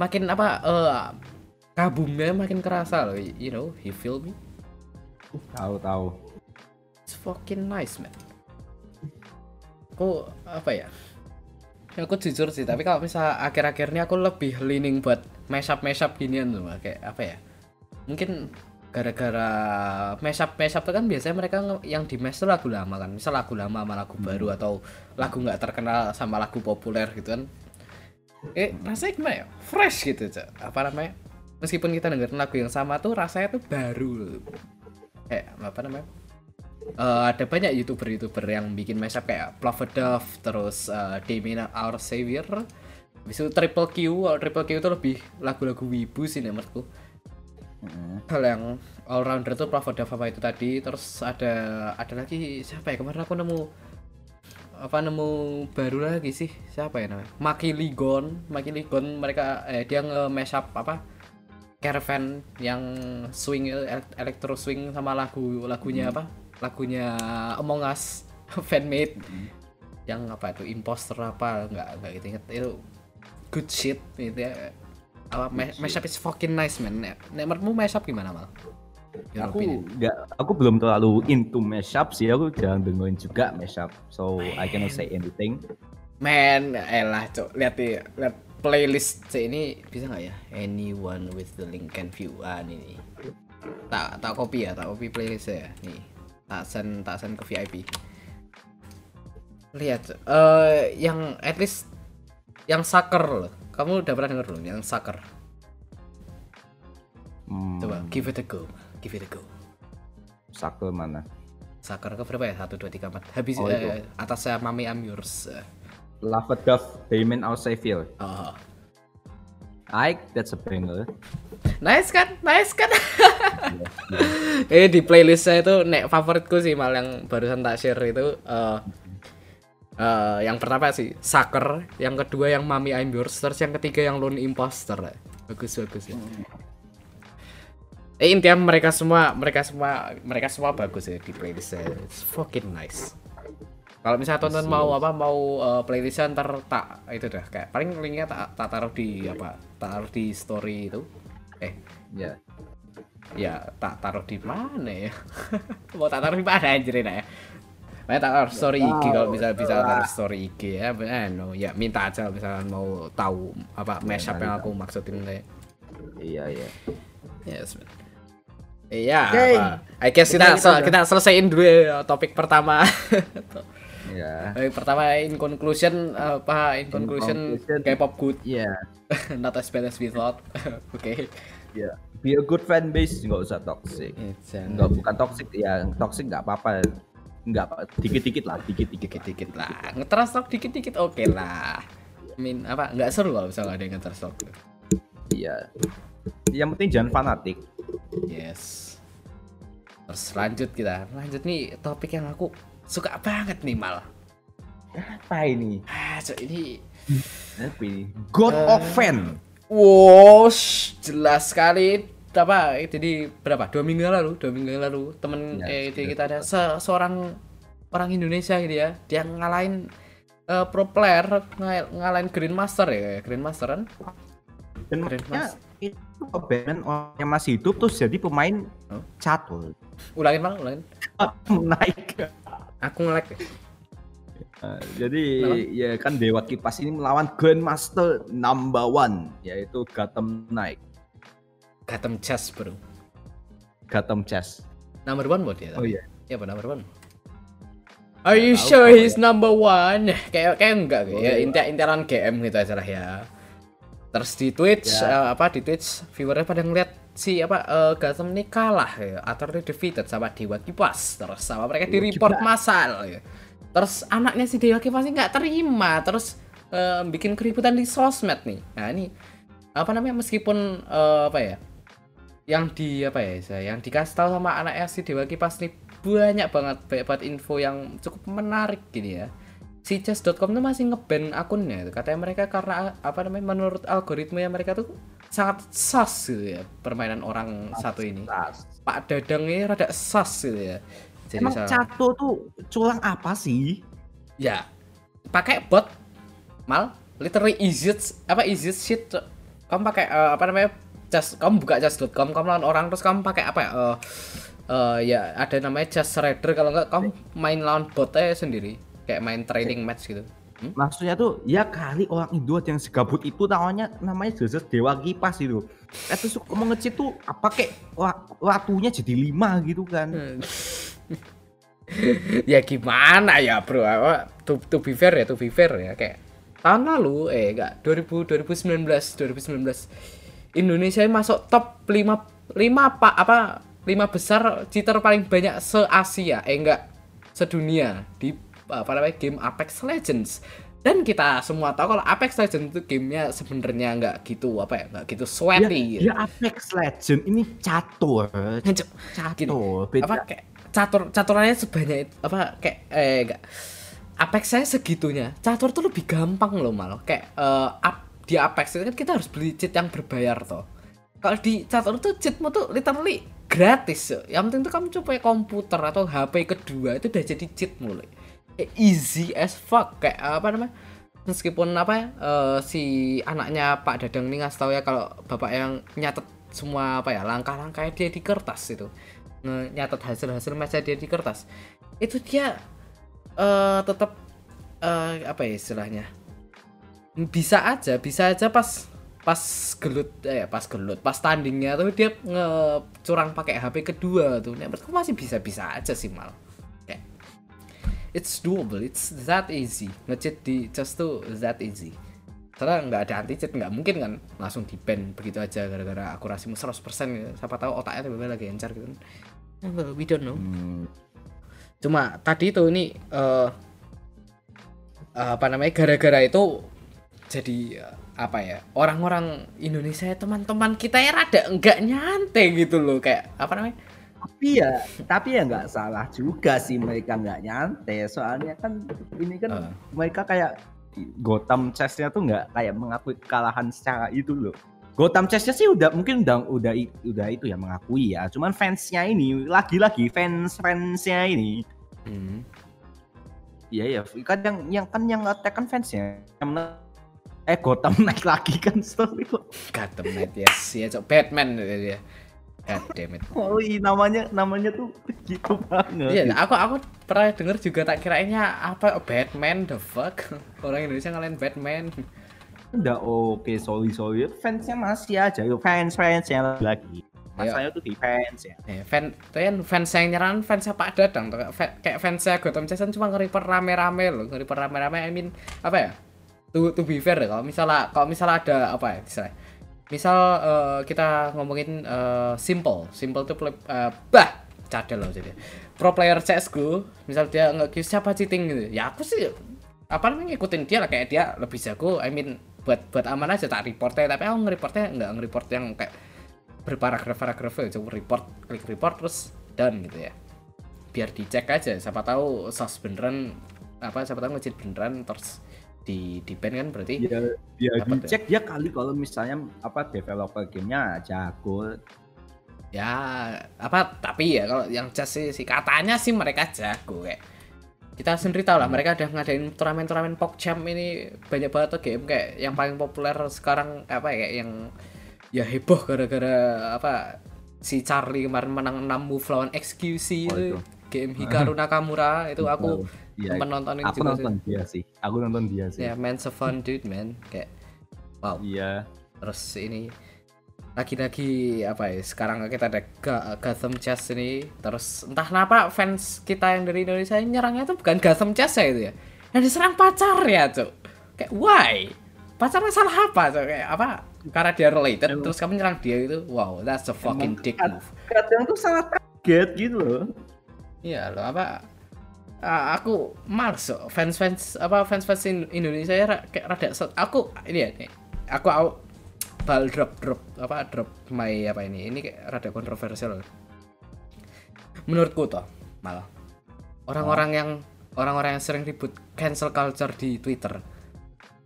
Makin apa eh kabumnya makin kerasa loh you know you feel me? Tahu tahu. it's fucking nice man. Aku apa ya? Aku jujur sih tapi kalau misal akhir-akhir ini aku lebih leaning buat mashup mashup ginian tuh Mbak. kayak apa ya? Mungkin gara-gara mashup mashup itu kan biasanya mereka yang di mash lagu lama kan. Misal lagu lama sama lagu baru atau lagu nggak terkenal sama lagu populer gitu kan. Eh rasanya gimana ya? Fresh gitu Cak. apa namanya? Meskipun kita dengerin lagu yang sama tuh rasanya tuh baru. Eh apa namanya? Eh, ada banyak youtuber-youtuber yang bikin mashup kayak Plovedov terus uh, Damien Our Savior. Habis itu Triple Q, Triple Q itu lebih lagu-lagu wibu sih menurutku Mm. Kalau yang all rounder tuh Plovedov apa itu tadi Terus ada ada lagi siapa ya? Kemarin aku nemu apa nemu baru lagi sih. Siapa ya namanya? Maki Ligon. Maki Ligon mereka eh dia nge mashup apa Caravan yang swing el- electro swing sama lagu lagunya apa? Lagunya Among Us fanmade. Yang apa itu? Imposter apa? Nggak nggak gitu inget. Itu good shit gitu ya apa mashup is fucking nice man Nek- menurutmu mashup gimana mal Your Aku nggak, aku belum terlalu into mashup sih. Aku jarang dengerin juga mashup. So I cannot say anything. Man, elah cok, lihat nih, lihat playlist C ini bisa nggak ya? Anyone with the link can view ah ini. Tak tak copy ya, tak copy playlist ya. Nih, tak send tak send ke VIP. Lihat, eh yang at least yang sucker loh. Kamu udah pernah denger belum yang sucker? Hmm, Coba give it a go, give it a go. Sucker mana? Sucker ke berapa ya? Satu dua tiga empat. Habis Oh, eh, atasnya Mami I'm yours. Eh, Love Dove, Damon Our Savior. Oh. Ike, that's a banger. Nice kan? Nice kan? eh di playlist saya itu nek favoritku sih mal yang barusan tak share itu eh eh, yang pertama sih Sucker, yang kedua yang Mami I'm Yours, terus yang ketiga yang Lone Imposter. Bagus bagus ya. Eh intinya mereka semua mereka semua mereka semua bagus ya di playlist saya. It's fucking nice. Kalau misalnya tonton mau apa mau eh, playlistnya ntar tak itu dah kayak paling linknya tak, tak taruh di apa tak taruh di story itu eh Ya. ya tak taruh di mana ya mau tak taruh di mana anjir ini ya Makanya tak taruh story IG kalau bisa bisa taruh story IG ya eh, no ya minta aja misalnya mau tahu apa mashup yang aku maksudin kayak Iya, iya. yes. Iya, Oke. apa? I guess kita Kita- sel- kita kita selesaiin dulu ya topik pertama. Ya. Eh, pertama in conclusion apa in conclusion conclusion. K-pop good Iya. not as bad as we thought oke Iya. Be a good fan base nggak usah toxic. Nggak bukan toxic ya, toxic nggak apa-apa. Nggak apa, dikit-dikit lah, dikit-dikit. dikit dikit lah ngetrust talk dikit dikit oke lah min apa nggak seru kalau misalnya ada yang ngetrust talk Iya. Yang penting jangan fanatik. yes terus lanjut kita lanjut nih topik yang aku suka banget nih mal Apa ini? ah so ini Apa ini? God Eh. of Fan. wow jelas sekali apa jadi berapa dua minggu lalu dua minggu lalu temen Ya, eh sudah. kita ada se- seorang orang Indonesia gitu ya dia ngalahin eh, pro player ngal- ngalahin Grandmaster ya Grandmaster kan Dan Keren, maksudnya Mas. itu Batman orang yang masih hidup terus jadi pemain Oh. catur. ulangin mal ulangin Naik. aku nge-lag ya. Uh, jadi Kenapa? ya kan Dewa Kipas ini melawan Grandmaster number one yaitu Gotham Knight, Gotham Chess bro Gotham Chess. number one buat dia Oh iya. ya apa number one Are you sure he's number one? Kayak kayak enggak Oh, ya inti intiran GM gitu aja lah ya. Terus di Twitch Ya. eh, apa di Twitch viewernya pada ngeliat si apa eh, Gotham ini kalah ya atau defeated sama Dewa Kipas terus sama mereka di report massal ya. Terus anaknya si Dewa Kipas ini nggak terima terus eh, bikin keributan di sosmed nih. Nah ini apa namanya meskipun eh, apa ya yang di apa ya saya yang dikasih tahu sama anaknya si Dewa Kipas nih banyak banget banyak banget info yang cukup menarik gini ya. Si chess.com tuh masih ngeban akunnya itu. Katanya mereka karena apa namanya menurut algoritma yang mereka tuh sangat sas gitu ya permainan orang satu ini. Tas. Pak Dadang ini rada sas gitu ya. Jadi Emang salah- catur tuh curang apa sih? ya pakai bot mal literally easy apa easy shit kamu pakai eh, apa namanya just kamu buka just.com kamu lawan orang terus kamu pakai apa ya eh eh, ya ada namanya just Raider kalau enggak kamu main lawan bot aja sendiri kayak main training match gitu Hmm? Maksudnya tuh ya kali orang Indo yang segabut itu namanya namanya jelas Dewa Kipas itu. Eh terus mau ngecit tuh apa kayak wa- waktunya jadi lima gitu kan. ya gimana ya bro apa to, to be fair ya to be fair ya kayak tahun lalu eh enggak 2000 2019 2019 Indonesia masuk top 5 5 apa apa 5 besar cheater paling banyak se Asia eh enggak sedunia di apa namanya game Apex Legends dan kita semua tahu kalau Apex Legends itu gamenya sebenarnya enggak gitu apa ya enggak gitu Ya, sweaty gitu. ya Apex Legend ini catur. Gini, Catur. Beda. apa kayak catur caturannya sebanyak itu apa kayak eh enggak Apex saya segitunya catur tuh lebih gampang loh malah kayak eh, up, di Apex kan kita harus beli cheat yang berbayar toh. Kalau di catur tuh cheatmu tuh literally gratis yo. yang penting tuh kamu coba komputer atau HP kedua itu udah jadi cheat mulai Kayak easy as fuck. Kayak apa namanya? Meskipun apa ya eh, si anaknya Pak Dadang ini ngasih tahu ya kalau bapak yang nyatet semua apa ya langkah-langkahnya dia di kertas itu. Nyatet hasil-hasil match dia di kertas. Itu dia eh tetap eh apa ya istilahnya bisa aja bisa aja pas pas gelut eh pas gelut pas tandingnya tuh dia ngecurang pakai HP kedua tuh. Nah, menurutku masih bisa bisa aja sih mal. Kayak it's doable it's that easy. Ngecheat di just tuh that easy. Karena nggak ada anti cheat nggak mungkin kan langsung di ban begitu aja gara-gara akurasimu 100% gitu. siapa tahu otaknya tiba-tiba lagi encar gitu kan. We don't know. Hmm, cuma tadi itu ini eh apa namanya gara-gara itu jadi eh, apa ya orang-orang Indonesia teman-teman kita ya rada enggak nyantai gitu loh kayak apa namanya tapi ya tapi ya nggak salah juga sih mereka nggak nyantai soalnya kan ini kan Eh. mereka kayak Gotham Chess-nya tuh nggak kayak mengakui kekalahan secara itu loh Gotham Chess-nya sih udah mungkin udah udah udah itu ya mengakui ya cuman fansnya ini lagi-lagi fans fansnya ini hmm. Iya ya, kan yang yang kan yang attack kan fansnya. Yang menang- eh Gotham naik lagi kan sorry kok. Gotham Knight yes ya cok. Batman dia. God damn it Oh iya namanya namanya tuh gitu banget. Iya, aku aku pernah denger juga tak kirainnya apa Batman the fuck? Orang Indonesia ngalahin Batman. Udah oke sorry sorry. Fansnya masih aja yuk fans fansnya lagi. masanya tuh defense ya. Eh, fan, kan fans yang nyerang fans Pak Dadang tuh kayak- kayak fansnya Gotham kan cuma nge-reaper rame-rame loh, nge-reaper rame-rame I mean apa ya? To, to be fair kalau misalnya kalau misalnya ada apa ya misalnya. Misal eh, kita ngomongin eh, simple, simple tuh play, eh, bah cadel loh jadi pro player CSGO misal dia nge siapa cheating? Gitu. Ya aku sih apa namanya ngikutin dia lah. Kayak dia lebih jago I mean buat buat aman aja tak reportnya tapi aku nge-reportnya nggak nge-report yang kayak berparagraf-paragraf ya coba report klik report terus done gitu ya. Biar dicek aja siapa tahu sos beneran apa siapa tahu ngecit beneran terus di di kan berarti? Ya ya Dapat dicek ya? kali kalau misalnya apa developer gamenya jago. Ya apa tapi ya kalau yang just sih, sih katanya sih mereka jago kayak kita sendiri tahu lah mereka udah ngadain turnamen-turnamen PogChamp ini banyak banget tuh game kayak yang paling populer sekarang apa ya kayak yang ya heboh gara-gara apa si Charlie kemarin menang 6 move lawan XQC Oh, itu itu. game Hikaru Nakamura itu aku Iya, sempat nontonin aku juga nonton dia sih. Aku nonton dia sih. sih ya man so fun dude man. Kayak wow. Iya. Terus ini lagi-lagi apa ya sekarang kita ada Gotham Chess ini. Terus entah kenapa fans kita yang dari Indonesia nyerangnya tuh bukan Gotham Chess ya itu ya. Yang diserang pacar ya cuk. Kayak why? Pacarnya salah apa cuk? Kayak apa? Karena dia related Emang- terus kamu nyerang dia itu wow that's a fucking Emang dick move. Kadang tuh salah target gitu loh. Iya loh apa ah, aku males kok. Fans-fans apa fans-fans in- Indonesia ya kayak rada aku ini ya nih. Aku aku bal drop drop apa drop my apa ini. Ini kayak rada kontroversial. Menurutku toh malah orang-orang yang orang-orang yang sering ribut cancel culture di Twitter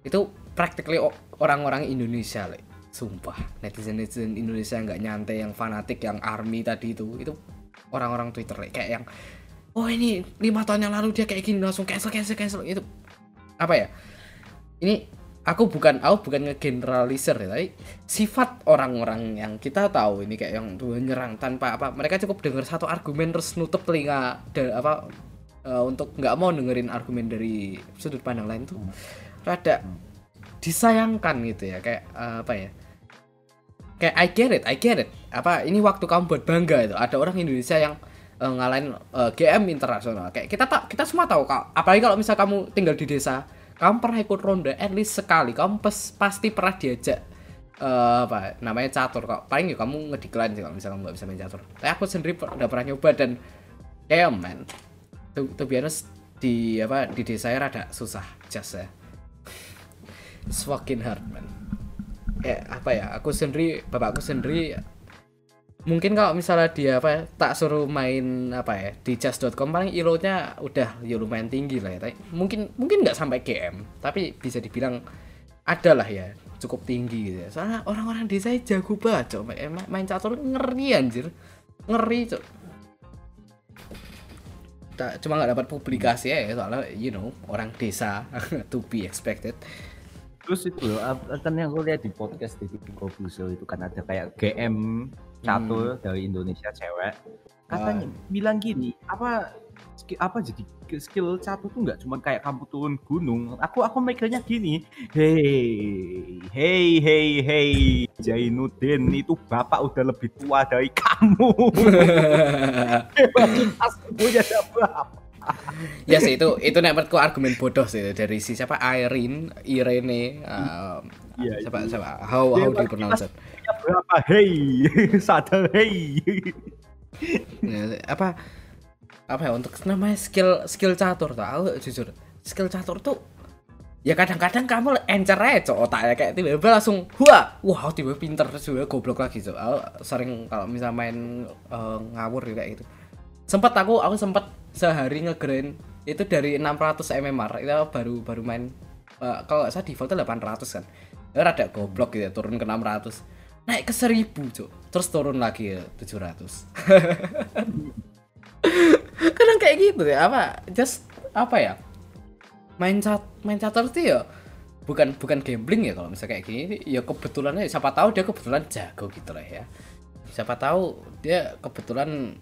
itu practically orang-orang Indonesia le. sumpah netizen netizen Indonesia nggak nyantai yang fanatik yang army tadi itu itu orang-orang Twitter le. kayak yang oh ini lima tahun yang lalu dia kayak gini langsung cancel cancel cancel itu apa ya? Ini aku bukan aku bukan ngegeneralisir ya tapi sifat orang-orang yang kita tahu ini kayak yang tuh nyerang tanpa apa mereka cukup dengar satu argumen terus nutup telinga dan apa eh, untuk nggak mau dengerin argumen dari sudut pandang lain tuh rada disayangkan gitu ya kayak eh, apa ya? Kayak I get it I get it. Apa ini waktu kamu buat bangga itu. Ada orang Indonesia yang eh, ngalahin eh, GM internasional. Kayak kita tak kita semua tahu kak apalagi kalau misal kamu tinggal di desa kamu pernah ikut ronde at least sekali. Kamu pes- pasti pernah diajak eh, apa namanya catur kok. Paling ya kamu ngediklan sih kalau misalnya kamu nggak bisa main catur. Tapi aku sendiri udah pernah nyoba dan damn man be honest di apa di desa ya rada susah just ya. It's fucking hard man kayak apa ya aku sendiri bapakku sendiri mungkin kalau misalnya dia apa ya, tak suruh main apa ya di just.com paling ilo-nya udah ya lumayan tinggi lah ya tapi mungkin mungkin nggak sampai GM tapi bisa dibilang ada lah ya cukup tinggi gitu ya. Soalnya orang-orang desa jago banget cok. Main, main catur ngeri anjir. Ngeri cok. Tak cuma nggak dapat publikasi ya soalnya you know orang desa to be expected. Terus itu loh kan yang aku lihat di podcast di Kobuso itu kan ada kayak GM catur dari Indonesia cewek. Katanya bilang gini apa skill apa jadi skill catur tuh nggak cuma kayak kamu turun gunung? Aku aku mikirnya gini hey hey hey hey Jainuddin itu bapak udah lebih tua dari kamu. Punya berapa ya sih itu itu nek menurutku argumen bodoh sih dari si siapa? Irene Irene um, Iya, siapa iya. siapa? How how do you pronounce it berapa? Hey. Sadar hey. Ya, apa apa ya untuk namanya skill skill catur tuh aku jujur skill catur tuh ya kadang-kadang kamu encer aja cok otaknya kayak tiba-tiba langsung wah wah tiba pinter juga goblok lagi cok. Aku sering kalau misal main eh, ngawur juga kayak gitu. Sempat aku aku sempat sehari ngegrind itu dari 600 mmR itu baru baru main eh, kalau salah defaultnya 800 kan. Ya rada goblok gitu ya, turun ke 600 naik ke 1000 cok terus turun lagi ya 700 kadang kayak gitu ya apa just apa ya main cat main catur tuh ya bukan bukan gambling ya kalau misalnya kayak gini. Ya kebetulannya siapa tahu dia kebetulan jago gitu lah ya. Siapa tahu dia kebetulan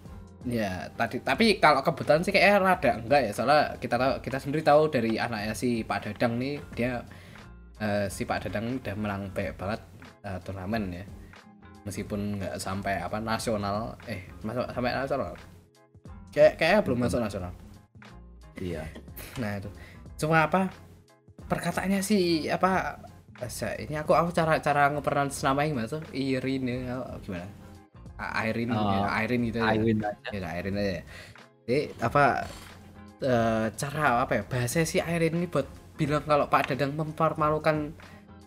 ya tadi tapi kalau kebetulan sih kayak rada enggak ya soalnya kita tahu kita sendiri tahu dari anaknya si Pak Dadang nih dia eh, si Pak Dadang udah menang banyak banget eh, turnamen ya. Meskipun nggak sampai apa nasional eh masuk sampai nasional. Kayak kayak belum masuk nasional. Iya. nah itu. Cuma apa perkataannya sih apa ini aku aku cara cara ngepronounce namanya gimana tuh Irene oh, gimana? Irene Oh, ya, Irene gitu ya. Iwin aja. ya Irene aja jadi apa eh, cara apa ya bahasa si Irene ini buat bilang kalau Pak Dadang mempermalukan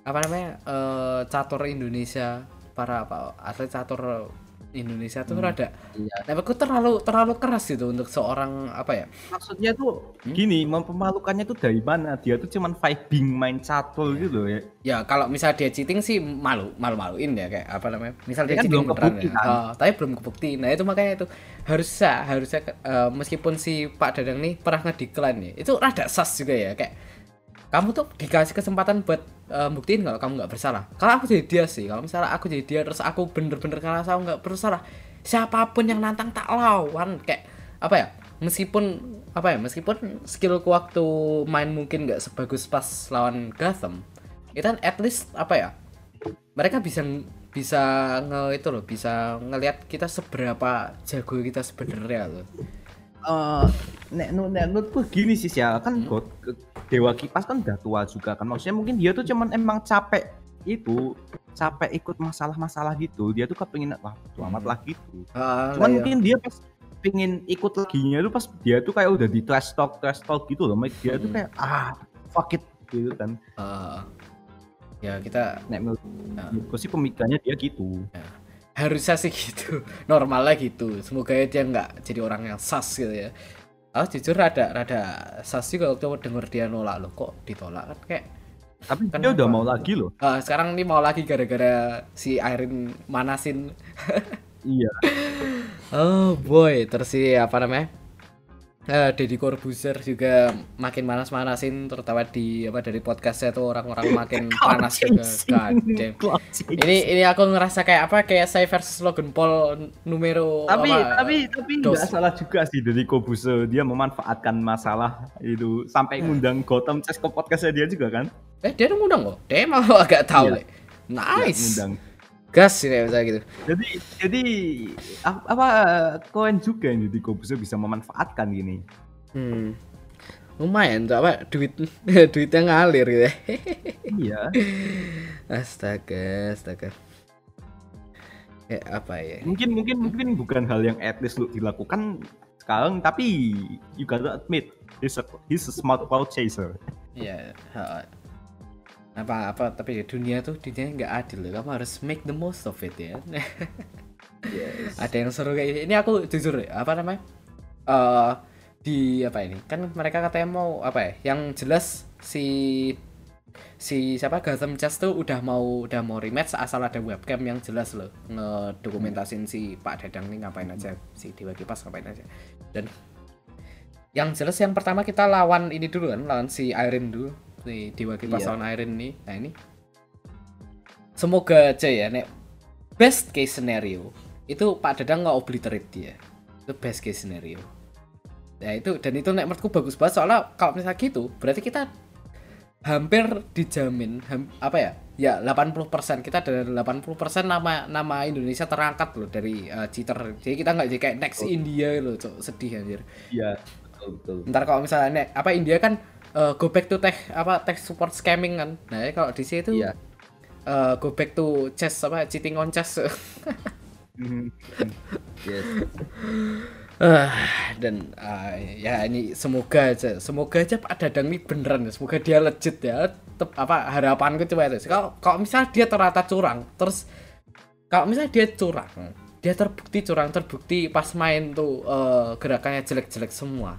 apa namanya eh, catur Indonesia para apa atlet catur Indonesia tuh Hmm. rada Iya. nah, aku terlalu terlalu keras gitu untuk seorang apa ya Maksudnya tuh Hmm? gini, mempermalukannya tuh dari mana? Dia tuh cuman vibing main catur gitu loh ya. ya kalau misal dia cheating sih malu malu maluin ya kayak apa namanya misal dia Kan cheating belum beneran kebukti, ya. kan? Oh, tapi belum kebukti nah itu makanya itu harusnya harusnya eh, meskipun si Pak Dadang nih pernah ngedeklan ya itu rada sas juga ya kayak kamu tuh dikasih kesempatan buat eh, buktiin kalau kamu nggak bersalah. Kalau aku jadi dia sih kalau misalnya aku jadi dia terus aku bener-bener ngerasa aku nggak bersalah siapa pun yang nantang tak lawan. Kayak apa ya meskipun apa ya meskipun skillku waktu main mungkin nggak sebagus pas lawan Gotham itu kan at least apa ya mereka bisa bisa nge itu loh bisa ngelihat kita seberapa jago kita sebenarnya loh Eh, nek nu nek menurutku gini sih ya kan Hmm. God, Dewa Kipas kan udah tua juga kan maksudnya mungkin dia tuh cuman emang capek itu capek ikut masalah-masalah gitu dia tuh kepengin wah bodo amat lah gitu Ah, cuman ya. mungkin dia pas pengen ikut laginya tuh pas dia tuh kayak udah di trash talk trash talk gitu loh Mike. dia tuh Hmm. kayak ah fuck it gitu kan Ah, ya kita nek menurut Nah. menurutku sih pemikirannya dia gitu harusnya sih gitu. Normalnya gitu. Semoga dia nggak jadi orang yang sas gitu ya. Ah jujur rada rada sas juga waktu denger dia nolak. Loh kok ditolak? Kan kayak tapi dia Kenapa? udah mau lagi loh. Ah, sekarang ini mau lagi gara-gara si Irene manasin. Iya. Oh boy. Terus si apa namanya Eh, Deddy Corbuzier juga makin manas-manasin terutama di apa dari podcastnya tuh orang-orang makin panas juga. Damn. ini ini aku ngerasa kayak apa kayak saya versus Logan Paul numero tapi apa, tapi tapi nggak salah juga sih dari Kobuse dia memanfaatkan masalah itu sampai ngundang Gotham Chess ke podcastnya dia juga kan? Eh dia ngundang kok? Dia mau agak tahu Iya. Nice. Ngundang gas ini misalnya gitu. Jadi jadi ap- apa koen juga yang jadi Kobuse bisa memanfaatkan gini. Hmm. lumayan tuh apa duit duitnya ngalir gitu ya. iya. Astaga astaga. Kayak apa ya? Mungkin mungkin mungkin bukan hal yang least lu dilakukan sekarang tapi you gotta admit he's a, he's a smart crowd chaser. Iya, ha- apa apa tapi dunia tuh dunia nggak adil loh. Kamu harus make the most of it ya. Ada yang seru kayak ini. Ini aku jujur apa namanya? eh di apa ini? Kan mereka katanya mau apa ya? Yang jelas si si siapa Gotham Chess tuh udah mau udah mau rematch asal ada webcam yang jelas loh ngedokumentasin si Pak Dadang nih ngapain aja si Dewa Kipas ngapain aja dan yang jelas yang pertama kita lawan ini dulu kan lawan si Irene dulu si Dewa Kipas Iya. lawan Irene nih nah ini. Semoga aja ya nek best case scenario itu Pak Dadang nggak obliterate dia. Itu best case scenario. Ya itu dan itu nek menurutku bagus banget. Soalnya kalau misalnya gitu berarti kita hampir dijamin ham- apa ya ya 80% kita dari 80% nama nama Indonesia terangkat loh dari uh, cheater. Jadi kita nggak jadi kayak next Betul. India loh cok. Sedih anjir. Iya betul betul. Ntar kalau misalnya nek apa India kan uh, go back to tech apa tech support scamming kan. Nah ya kalau di sini tuh Iya. uh, go back to chess apa cheating on chess. Mhm. yes Ah, dan ah, ya ini semoga aja semoga aja Pak Dadang ini beneran ya semoga dia legit ya Tep, apa harapanku coba itu kalau kalau misalnya dia ternyata curang terus kalau misalnya dia curang dia terbukti curang terbukti pas main tuh eh, gerakannya jelek-jelek semua.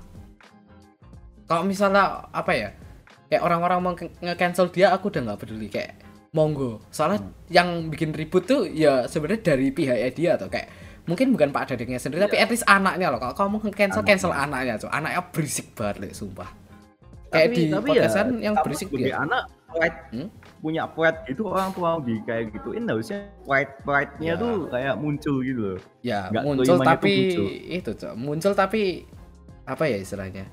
Kalau misalnya apa ya kayak orang-orang mau nge- nge-cancel dia aku udah nggak peduli kayak monggo. Soalnya yang bikin ribut tuh ya sebenarnya dari pihaknya dia atau kayak mungkin bukan Pak Dadangnya sendiri tapi at least anaknya loh. Kalau kamu nge-cancel cancel anaknya tuh anaknya berisik banget sumpah. Kayak di podcastan yang kamu berisik dia. anak pride Hmm? punya pride itu orang tua di kayak gituin harusnya pride pride nya Ya. tuh kayak muncul gitu loh. Ya Nggak muncul tuh tapi muncul. itu cok muncul tapi apa ya istilahnya?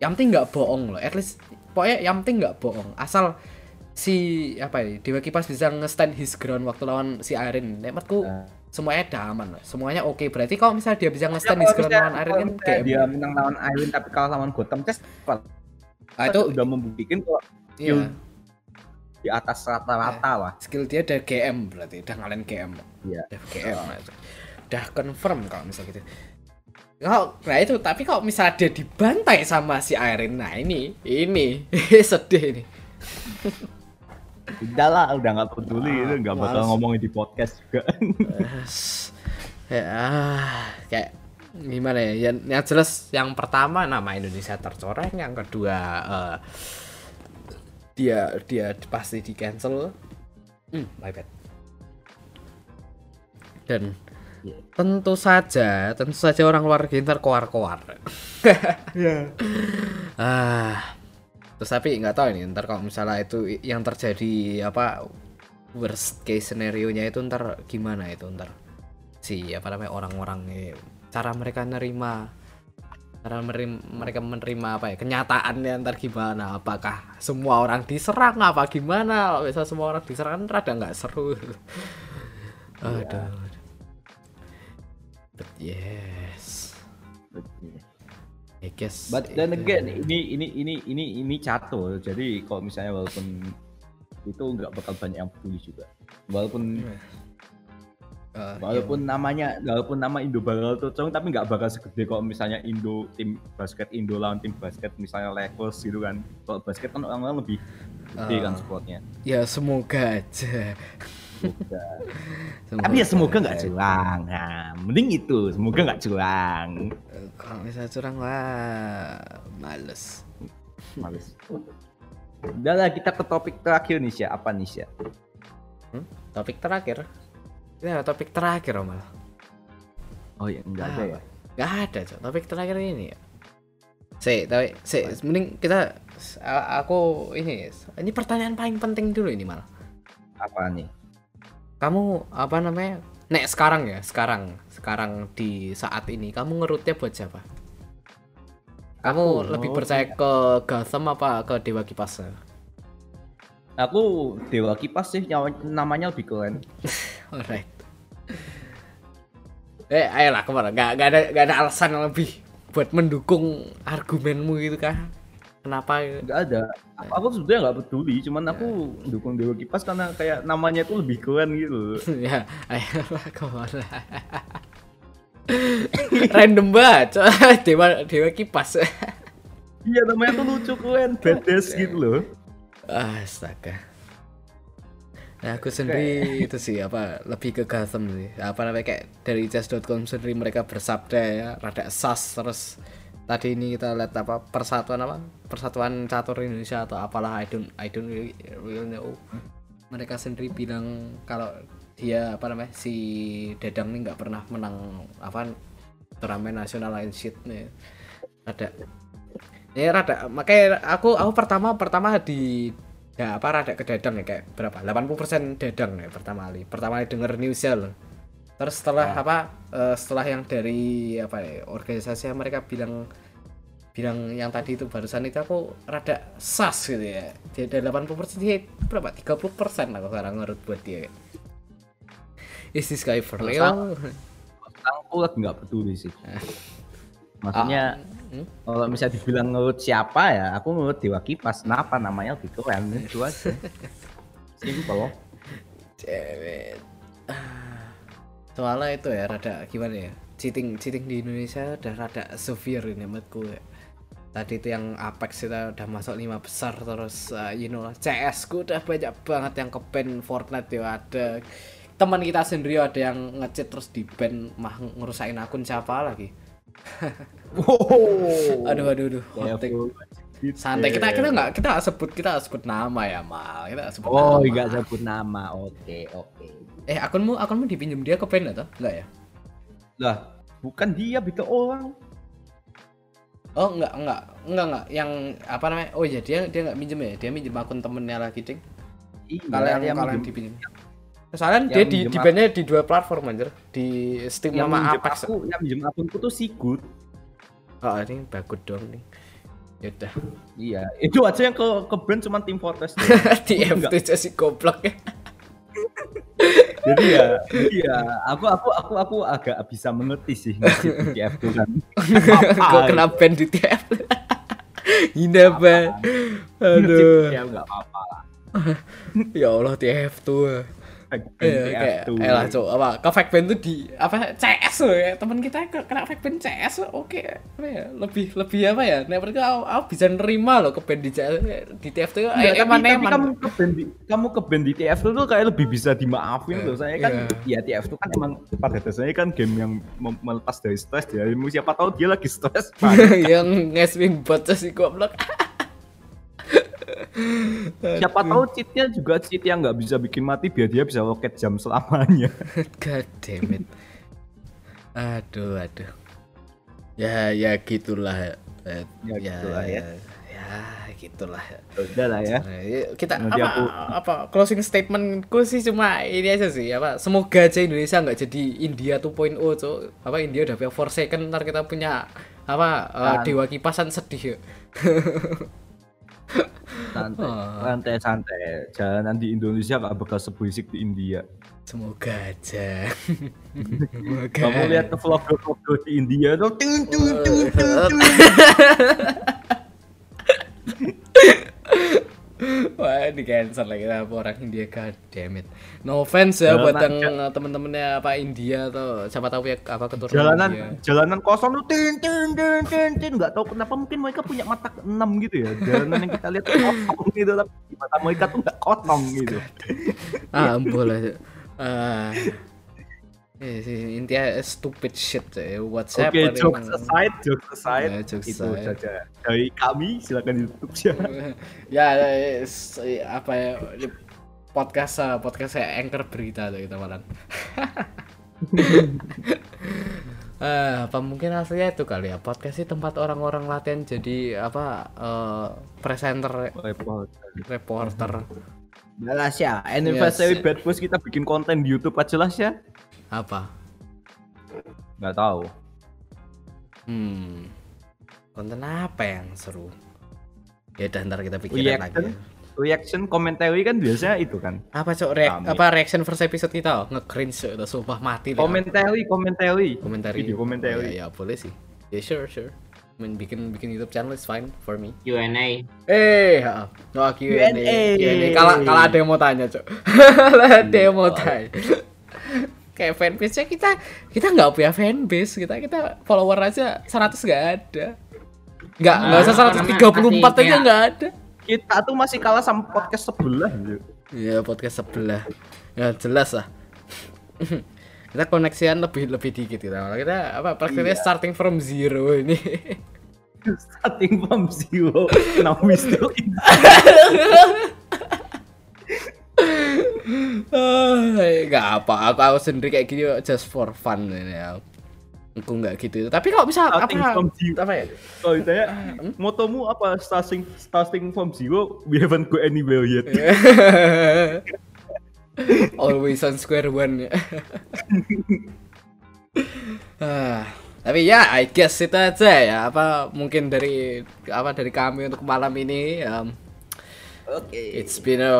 Yang penting nggak bohong loh. At least pokoknya yang penting nggak bohong. Asal si apa ya Dewa Kipas bisa nge-stand his ground waktu lawan si Iron nek menurutku Nah. Semuanya lah. semuanya oke. Berarti kalau misalnya dia bisa his ground misalnya- lawan Iron kan game dia menang lawan Iron tapi kalah lawan Gotham Chess ah, itu udah membuktikan kalau iya, di atas rata-rata lah. Skill dia udah GM berarti udah ngalahin GM Iya. udah GM nah, itu. udah confirm kalau misalnya gitu. Kalau nah itu tapi kalau misalnya dia dibantai sama si Iron nah ini ini sedih ini udah lah udah nggak peduli Ah, itu nggak bakal males. ngomongin di podcast juga. Ya kayak gimana ya? Yang, yang jelas yang pertama nama Indonesia tercoreng yang kedua eh, dia dia pasti di cancel. Hmm, my bad. Dan Iya. tentu saja tentu saja orang luar negeri ntar koar-koar ah terus tapi nggak tahu ini ntar kalau misalnya itu yang terjadi apa worst case scenario nya itu ntar gimana itu ntar? Si apa namanya orang-orang cara mereka nerima cara merim- mereka menerima apa ya kenyataannya ntar gimana? Apakah semua orang diserang? Apa gimana? Kalau bisa semua orang diserang kan rada nggak seru. Aduh but yes I guess. But then itu- again ini ini ini ini ini catur jadi kalau misalnya walaupun itu nggak bakal banyak yang peduli juga. Walaupun Eh, walaupun namanya walaupun nama Indo bakal cocok tapi nggak bakal segede kalau misalnya Indo tim basket Indo lawan tim basket misalnya Lakers gitu kan. Kalau basket kan orang-orang lebih gede kan Ah. supportnya ya semoga aja. Semoga. tapi ya semoga nggak curang nah mending itu semoga nggak curang Eh, kalau misalnya curang wah males. Males. Udah lah kita ke topik terakhir nih Sya. Apa nih Sya? Hmm? topik terakhir? Ini ada topik terakhir Om. Mal. oh ya nggak ada ya? Gak ada cok. Topik terakhir ini ya. Si tapi si mending kita aku ini ini pertanyaan paling penting dulu ini mal. Apa nih? Kamu apa namanya nek sekarang ya sekarang sekarang di saat ini kamu ngerutnya buat siapa? Kamu Aku. lebih percaya ke Gotham apa ke Dewa Kipas? Aku Dewa Kipas sih namanya lebih keren. alright. Eh ayolah ke mana gak, gak ada gak ada alasan yang lebih buat mendukung argumenmu gitu kah kenapa? Enggak ada. Aku, aku sebenarnya nggak peduli, cuman aku dukung Dewa Kipas karena kayak namanya itu lebih keren gitu. ya ayolah ke mana random banget dewa dewa kipas. Iya namanya tuh lucu keren, badass gitu loh. astaga. Nah aku sendiri itu sih apa lebih ke Gotham sih. Apa namanya kayak dari chess.com sendiri mereka bersabda ya rada sas terus tadi ini kita lihat apa persatuan apa? Persatuan catur Indonesia atau apalah I don't I don't really, really know. Mereka sendiri bilang kalau dia apa namanya si Dedang ini nggak pernah menang apa turnamen nasional lain shit nih. Ada ini rada. Makanya aku aku pertama pertama di ya apa rada ke Dedang ya kayak berapa? 80% Dedang ya pertama kali. Pertama kali denger newsnya loh terus setelah apa eh, setelah yang dari apa ya organisasi mereka bilang bilang yang tadi itu barusan itu aku rada sas gitu ya dia dari 80% dia berapa 30% aku sekarang ngerut buat dia is this guy for real aku lagi nggak peduli sih. Maksudnya Hmm? kalau misalnya dibilang nurut siapa ya, aku nurut Dewa Kipas. Kenapa namanya lebih keren itu aja. Simpel loh. Cewek. Soalnya itu ya rada gimana ya? Cheating cheating di Indonesia udah rada severe ini menurutku. ya. Tadi itu yang Apex kita udah masuk lima besar terus uh, you know CS ku udah banyak banget yang ke ban Fortnite ya ada teman kita sendiri ada yang ngecheat terus di ban mah ngerusain akun siapa lagi. Wow. Aduh aduh aduh. gitu Santai ya. kita kita nggak kita nggak sebut kita nggak sebut nama ya mal kita nggak sebut Oh, nama. enggak sebut nama. Oke, oke. Eh akunmu akunmu dipinjam dia ke pen atau enggak ya? Lah, bukan dia, beda orang. Oh enggak enggak enggak enggak yang apa namanya? Oh iya dia dia enggak minjem ya, dia minjem akun temennya lagi ding. Iya, Kalau yang dia kalau yang dipinjem. Soalnya yang dia di di bandnya di dua platform anjir, di Steam yang sama Apex. aku, yang minjem akunku tuh si Good. Oh ini bagus dong nih. ya udah Iya, itu aja yang ke ke brand cuma Team Fortress. TF tuh jadi goblok ya jadi ya, jadi ya, aku aku aku aku agak bisa mengerti sih TF itu kan. gue kena ban di TF hina ban aduh. Ya nggak apa-apa lah. ya Allah TF tuh Iya, kayak, tuh. eh lah cok, apa, ke fake band tuh di, apa, CS loh ya, temen kita ke, kena fake band CS, oke, apa ya, lebih, lebih apa ya, nah mereka aku, aku bisa nerima loh ke band di CS, di TF tuh, Iya, eh, tapi, kamu ke band di, kamu ke band di TF tuh kayak lebih bisa dimaafin Iya, loh. Saya kan iya. ya TF tuh kan emang pada dasarnya kan game yang melepas dari stres ya. Siapa tahu dia lagi stres. yang nge-swing bot sih goblok, Siapa tahu cheatnya juga cheat yang nggak bisa bikin mati biar dia bisa loket jam selamanya. god damn it, aduh, aduh, ya, ya gitulah, eh, Ya gitulah ya. ya, gitulah. Udah lah ya. Ya, kita Nanti apa, aku- apa closing statementku sih cuma ini aja sih apa semoga aja Indonesia nggak jadi India 2.0 cok apa India udah Forsaken ntar kita punya apa Kan. dewa kipasan sedih ya Santai, santai, santai. Jalanan di Indonesia nggak bakal seberisik di India. semoga aja semoga Kamu lihat ke vlog-vlog di India tuh. Wah, di cancel lagi apa orang India god damn it. No offense ya buat yang eh, temen-temennya apa India atau siapa tahu ya apa keturunan jalanan India. jalanan kosong tuh tin tin tin tin tin. Nggak tahu kenapa mungkin mereka punya mata enam gitu ya. Jalanan yang kita lihat kosong gitu tapi mata mereka tuh nggak kosong gitu. Ah boleh sih, intinya stupid shit ya WhatsApp oke paling- jokes aside jokes aside Ya, jokes itu aside. saja dari kami silakan YouTube ya ya eh, s- apa ya di podcast eh, podcast saya anchor berita tuh kita malam Eh, apa mungkin aslinya itu kali ya podcast sih tempat orang-orang latihan jadi apa eh, presenter repot reporter Jelas ya, anniversary Yes. Bad Boys kita bikin konten di YouTube aja jelas ya? Apa Nggak tahu. hmm konten apa yang seru ya udah ntar kita pikirin lagi Reaction, ya. reaction, commentary kan biasanya itu kan. apa cok reak- Kami. apa reaction first episode kita oh, nge-cringe cok, udah sumpah mati deh. Commentary, commentary. komentari Video commentary. ya, ya boleh sih ya sure sure Main bikin bikin YouTube channel is fine for me Q&A eh no Q&A Q&A. Q&A. kalau kalau ada yang mau tanya cok kalau ada yang mau tanya kayak fanbase nya kita kita nggak punya fanbase kita kita follower aja 100 nggak ada nggak nggak usah Nah, 134 pasti aja kayak- nggak ada Kita tuh masih kalah sama podcast sebelah. gitu. Iya podcast sebelah. Ya jelas lah. kita koneksian lebih lebih dikit kita. Kalau kita apa praktiknya Iya. starting from zero ini. Starting from zero, now we still in. Ah, Gak apa, aku, aku sendiri kayak gini just for fun ini ya. Aku nggak gitu. Tapi kalau bisa Starting apa from zero. apa ya? Kalau ditanya, motomu apa starting starting from zero, we haven't go anywhere yet. Always on square one. Ah, tapi ya, I guess itu aja ya. Apa mungkin dari apa dari kami untuk malam ini. um, Oke. It's been a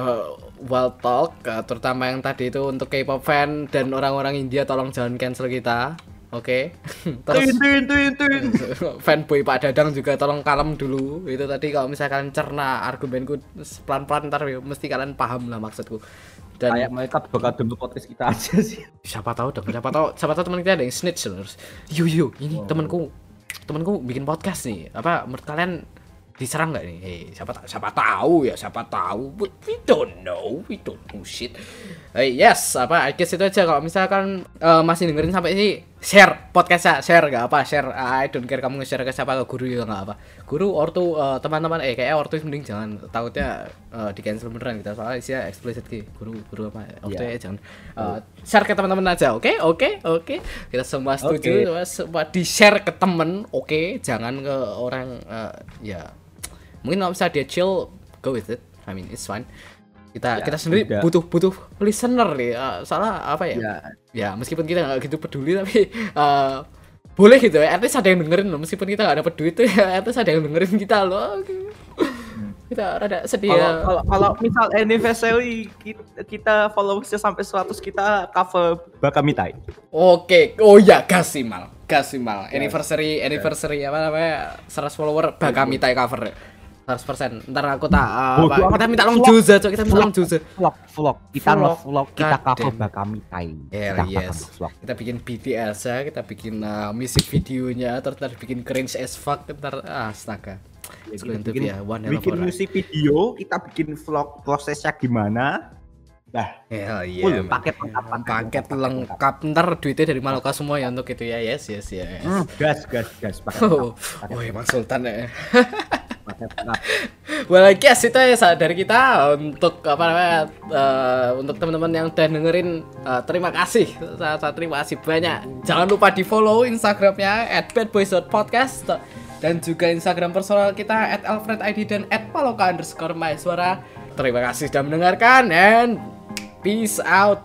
wild talk, uh, terutama yang tadi itu untuk K-pop fan dan orang-orang India tolong jangan cancel kita, oke? Terus Tuin, tuin, tuin, fanboy Pak Dadang juga tolong kalem dulu. Itu tadi kalau misalkan cerna argumenku pelan-pelan ntar ya, mesti kalian paham lah maksudku. Dan Kayak mereka bakal denger podcast kita aja sih. siapa tahu dong, siapa tahu, siapa tahu teman kita ada yang snitch terus. Yo yo, ini temanku, temanku bikin podcast nih. Apa menurut kalian diserang nggak nih? Hei, siapa tahu, siapa tahu ya, siapa tahu. But we don't know, we don't know shit. Hey, yes, apa? I guess itu aja kalau misalkan eh, masih dengerin sampai sini, share podcastnya, share nggak apa, share. I don't care kamu nge-share ke siapa ke guru juga nggak apa. Guru ortu eh, teman-teman, eh kayaknya ortu mending jangan takutnya eh, di cancel beneran kita soalnya isinya explicit ki guru guru apa ortu ya jangan Eh, share ke teman-teman aja oke oke oke kita semua setuju semua, semua di share ke temen oke jangan ke orang eh, ya mungkin kalau misalnya dia chill go with it. I mean it's fine. Kita Ya, kita sendiri tidak. butuh butuh listener nih. Eh, soalnya apa ya? Ya, ya meskipun kita nggak gitu peduli tapi eh, boleh gitu ya, at least ada yang dengerin loh. Meskipun kita nggak dapet duit tuh ya, at least ada yang dengerin kita loh. Kita rada sedih Kalau ya. kalau kalau misal anniversary kita, kita followersnya sampai 100 kita cover Bakamitai. Oke, oh ya Gasimal, Gasimal, anniversary, anniversary apa namanya, 100 follower bakami tai cover, 100%. Ntar aku tak, uh, Bodoh apa, kita minta long juza, cok, kita minta long juza. Vlog vlog kita Vlog. nge-vlog kita cover. Bakamitai. Hell Kita yes. vlog. Kita bikin BTS ya, kita bikin uh, music videonya, terus ntar bikin cringe as fuck, ntar ah, astaga. It's going to be a one bikin musik video, kita bikin vlog prosesnya gimana. Nah, Hell yeah, paket lengkap, paket lengkap, ntar duitnya dari Maloka semua ya untuk itu ya, yes, yes, yes. Hmm, gas gas gas paket Oh, oh Emang Sultan ya. Well, I guess itu ya dari kita. Untuk apa namanya eh, untuk teman-teman yang udah dengerin eh, terima kasih sangat terima kasih banyak. Jangan lupa di follow instagramnya at badboys.podcast dan juga instagram personal kita at alfredid dan at paloka underscore suara terima kasih sudah mendengarkan and peace out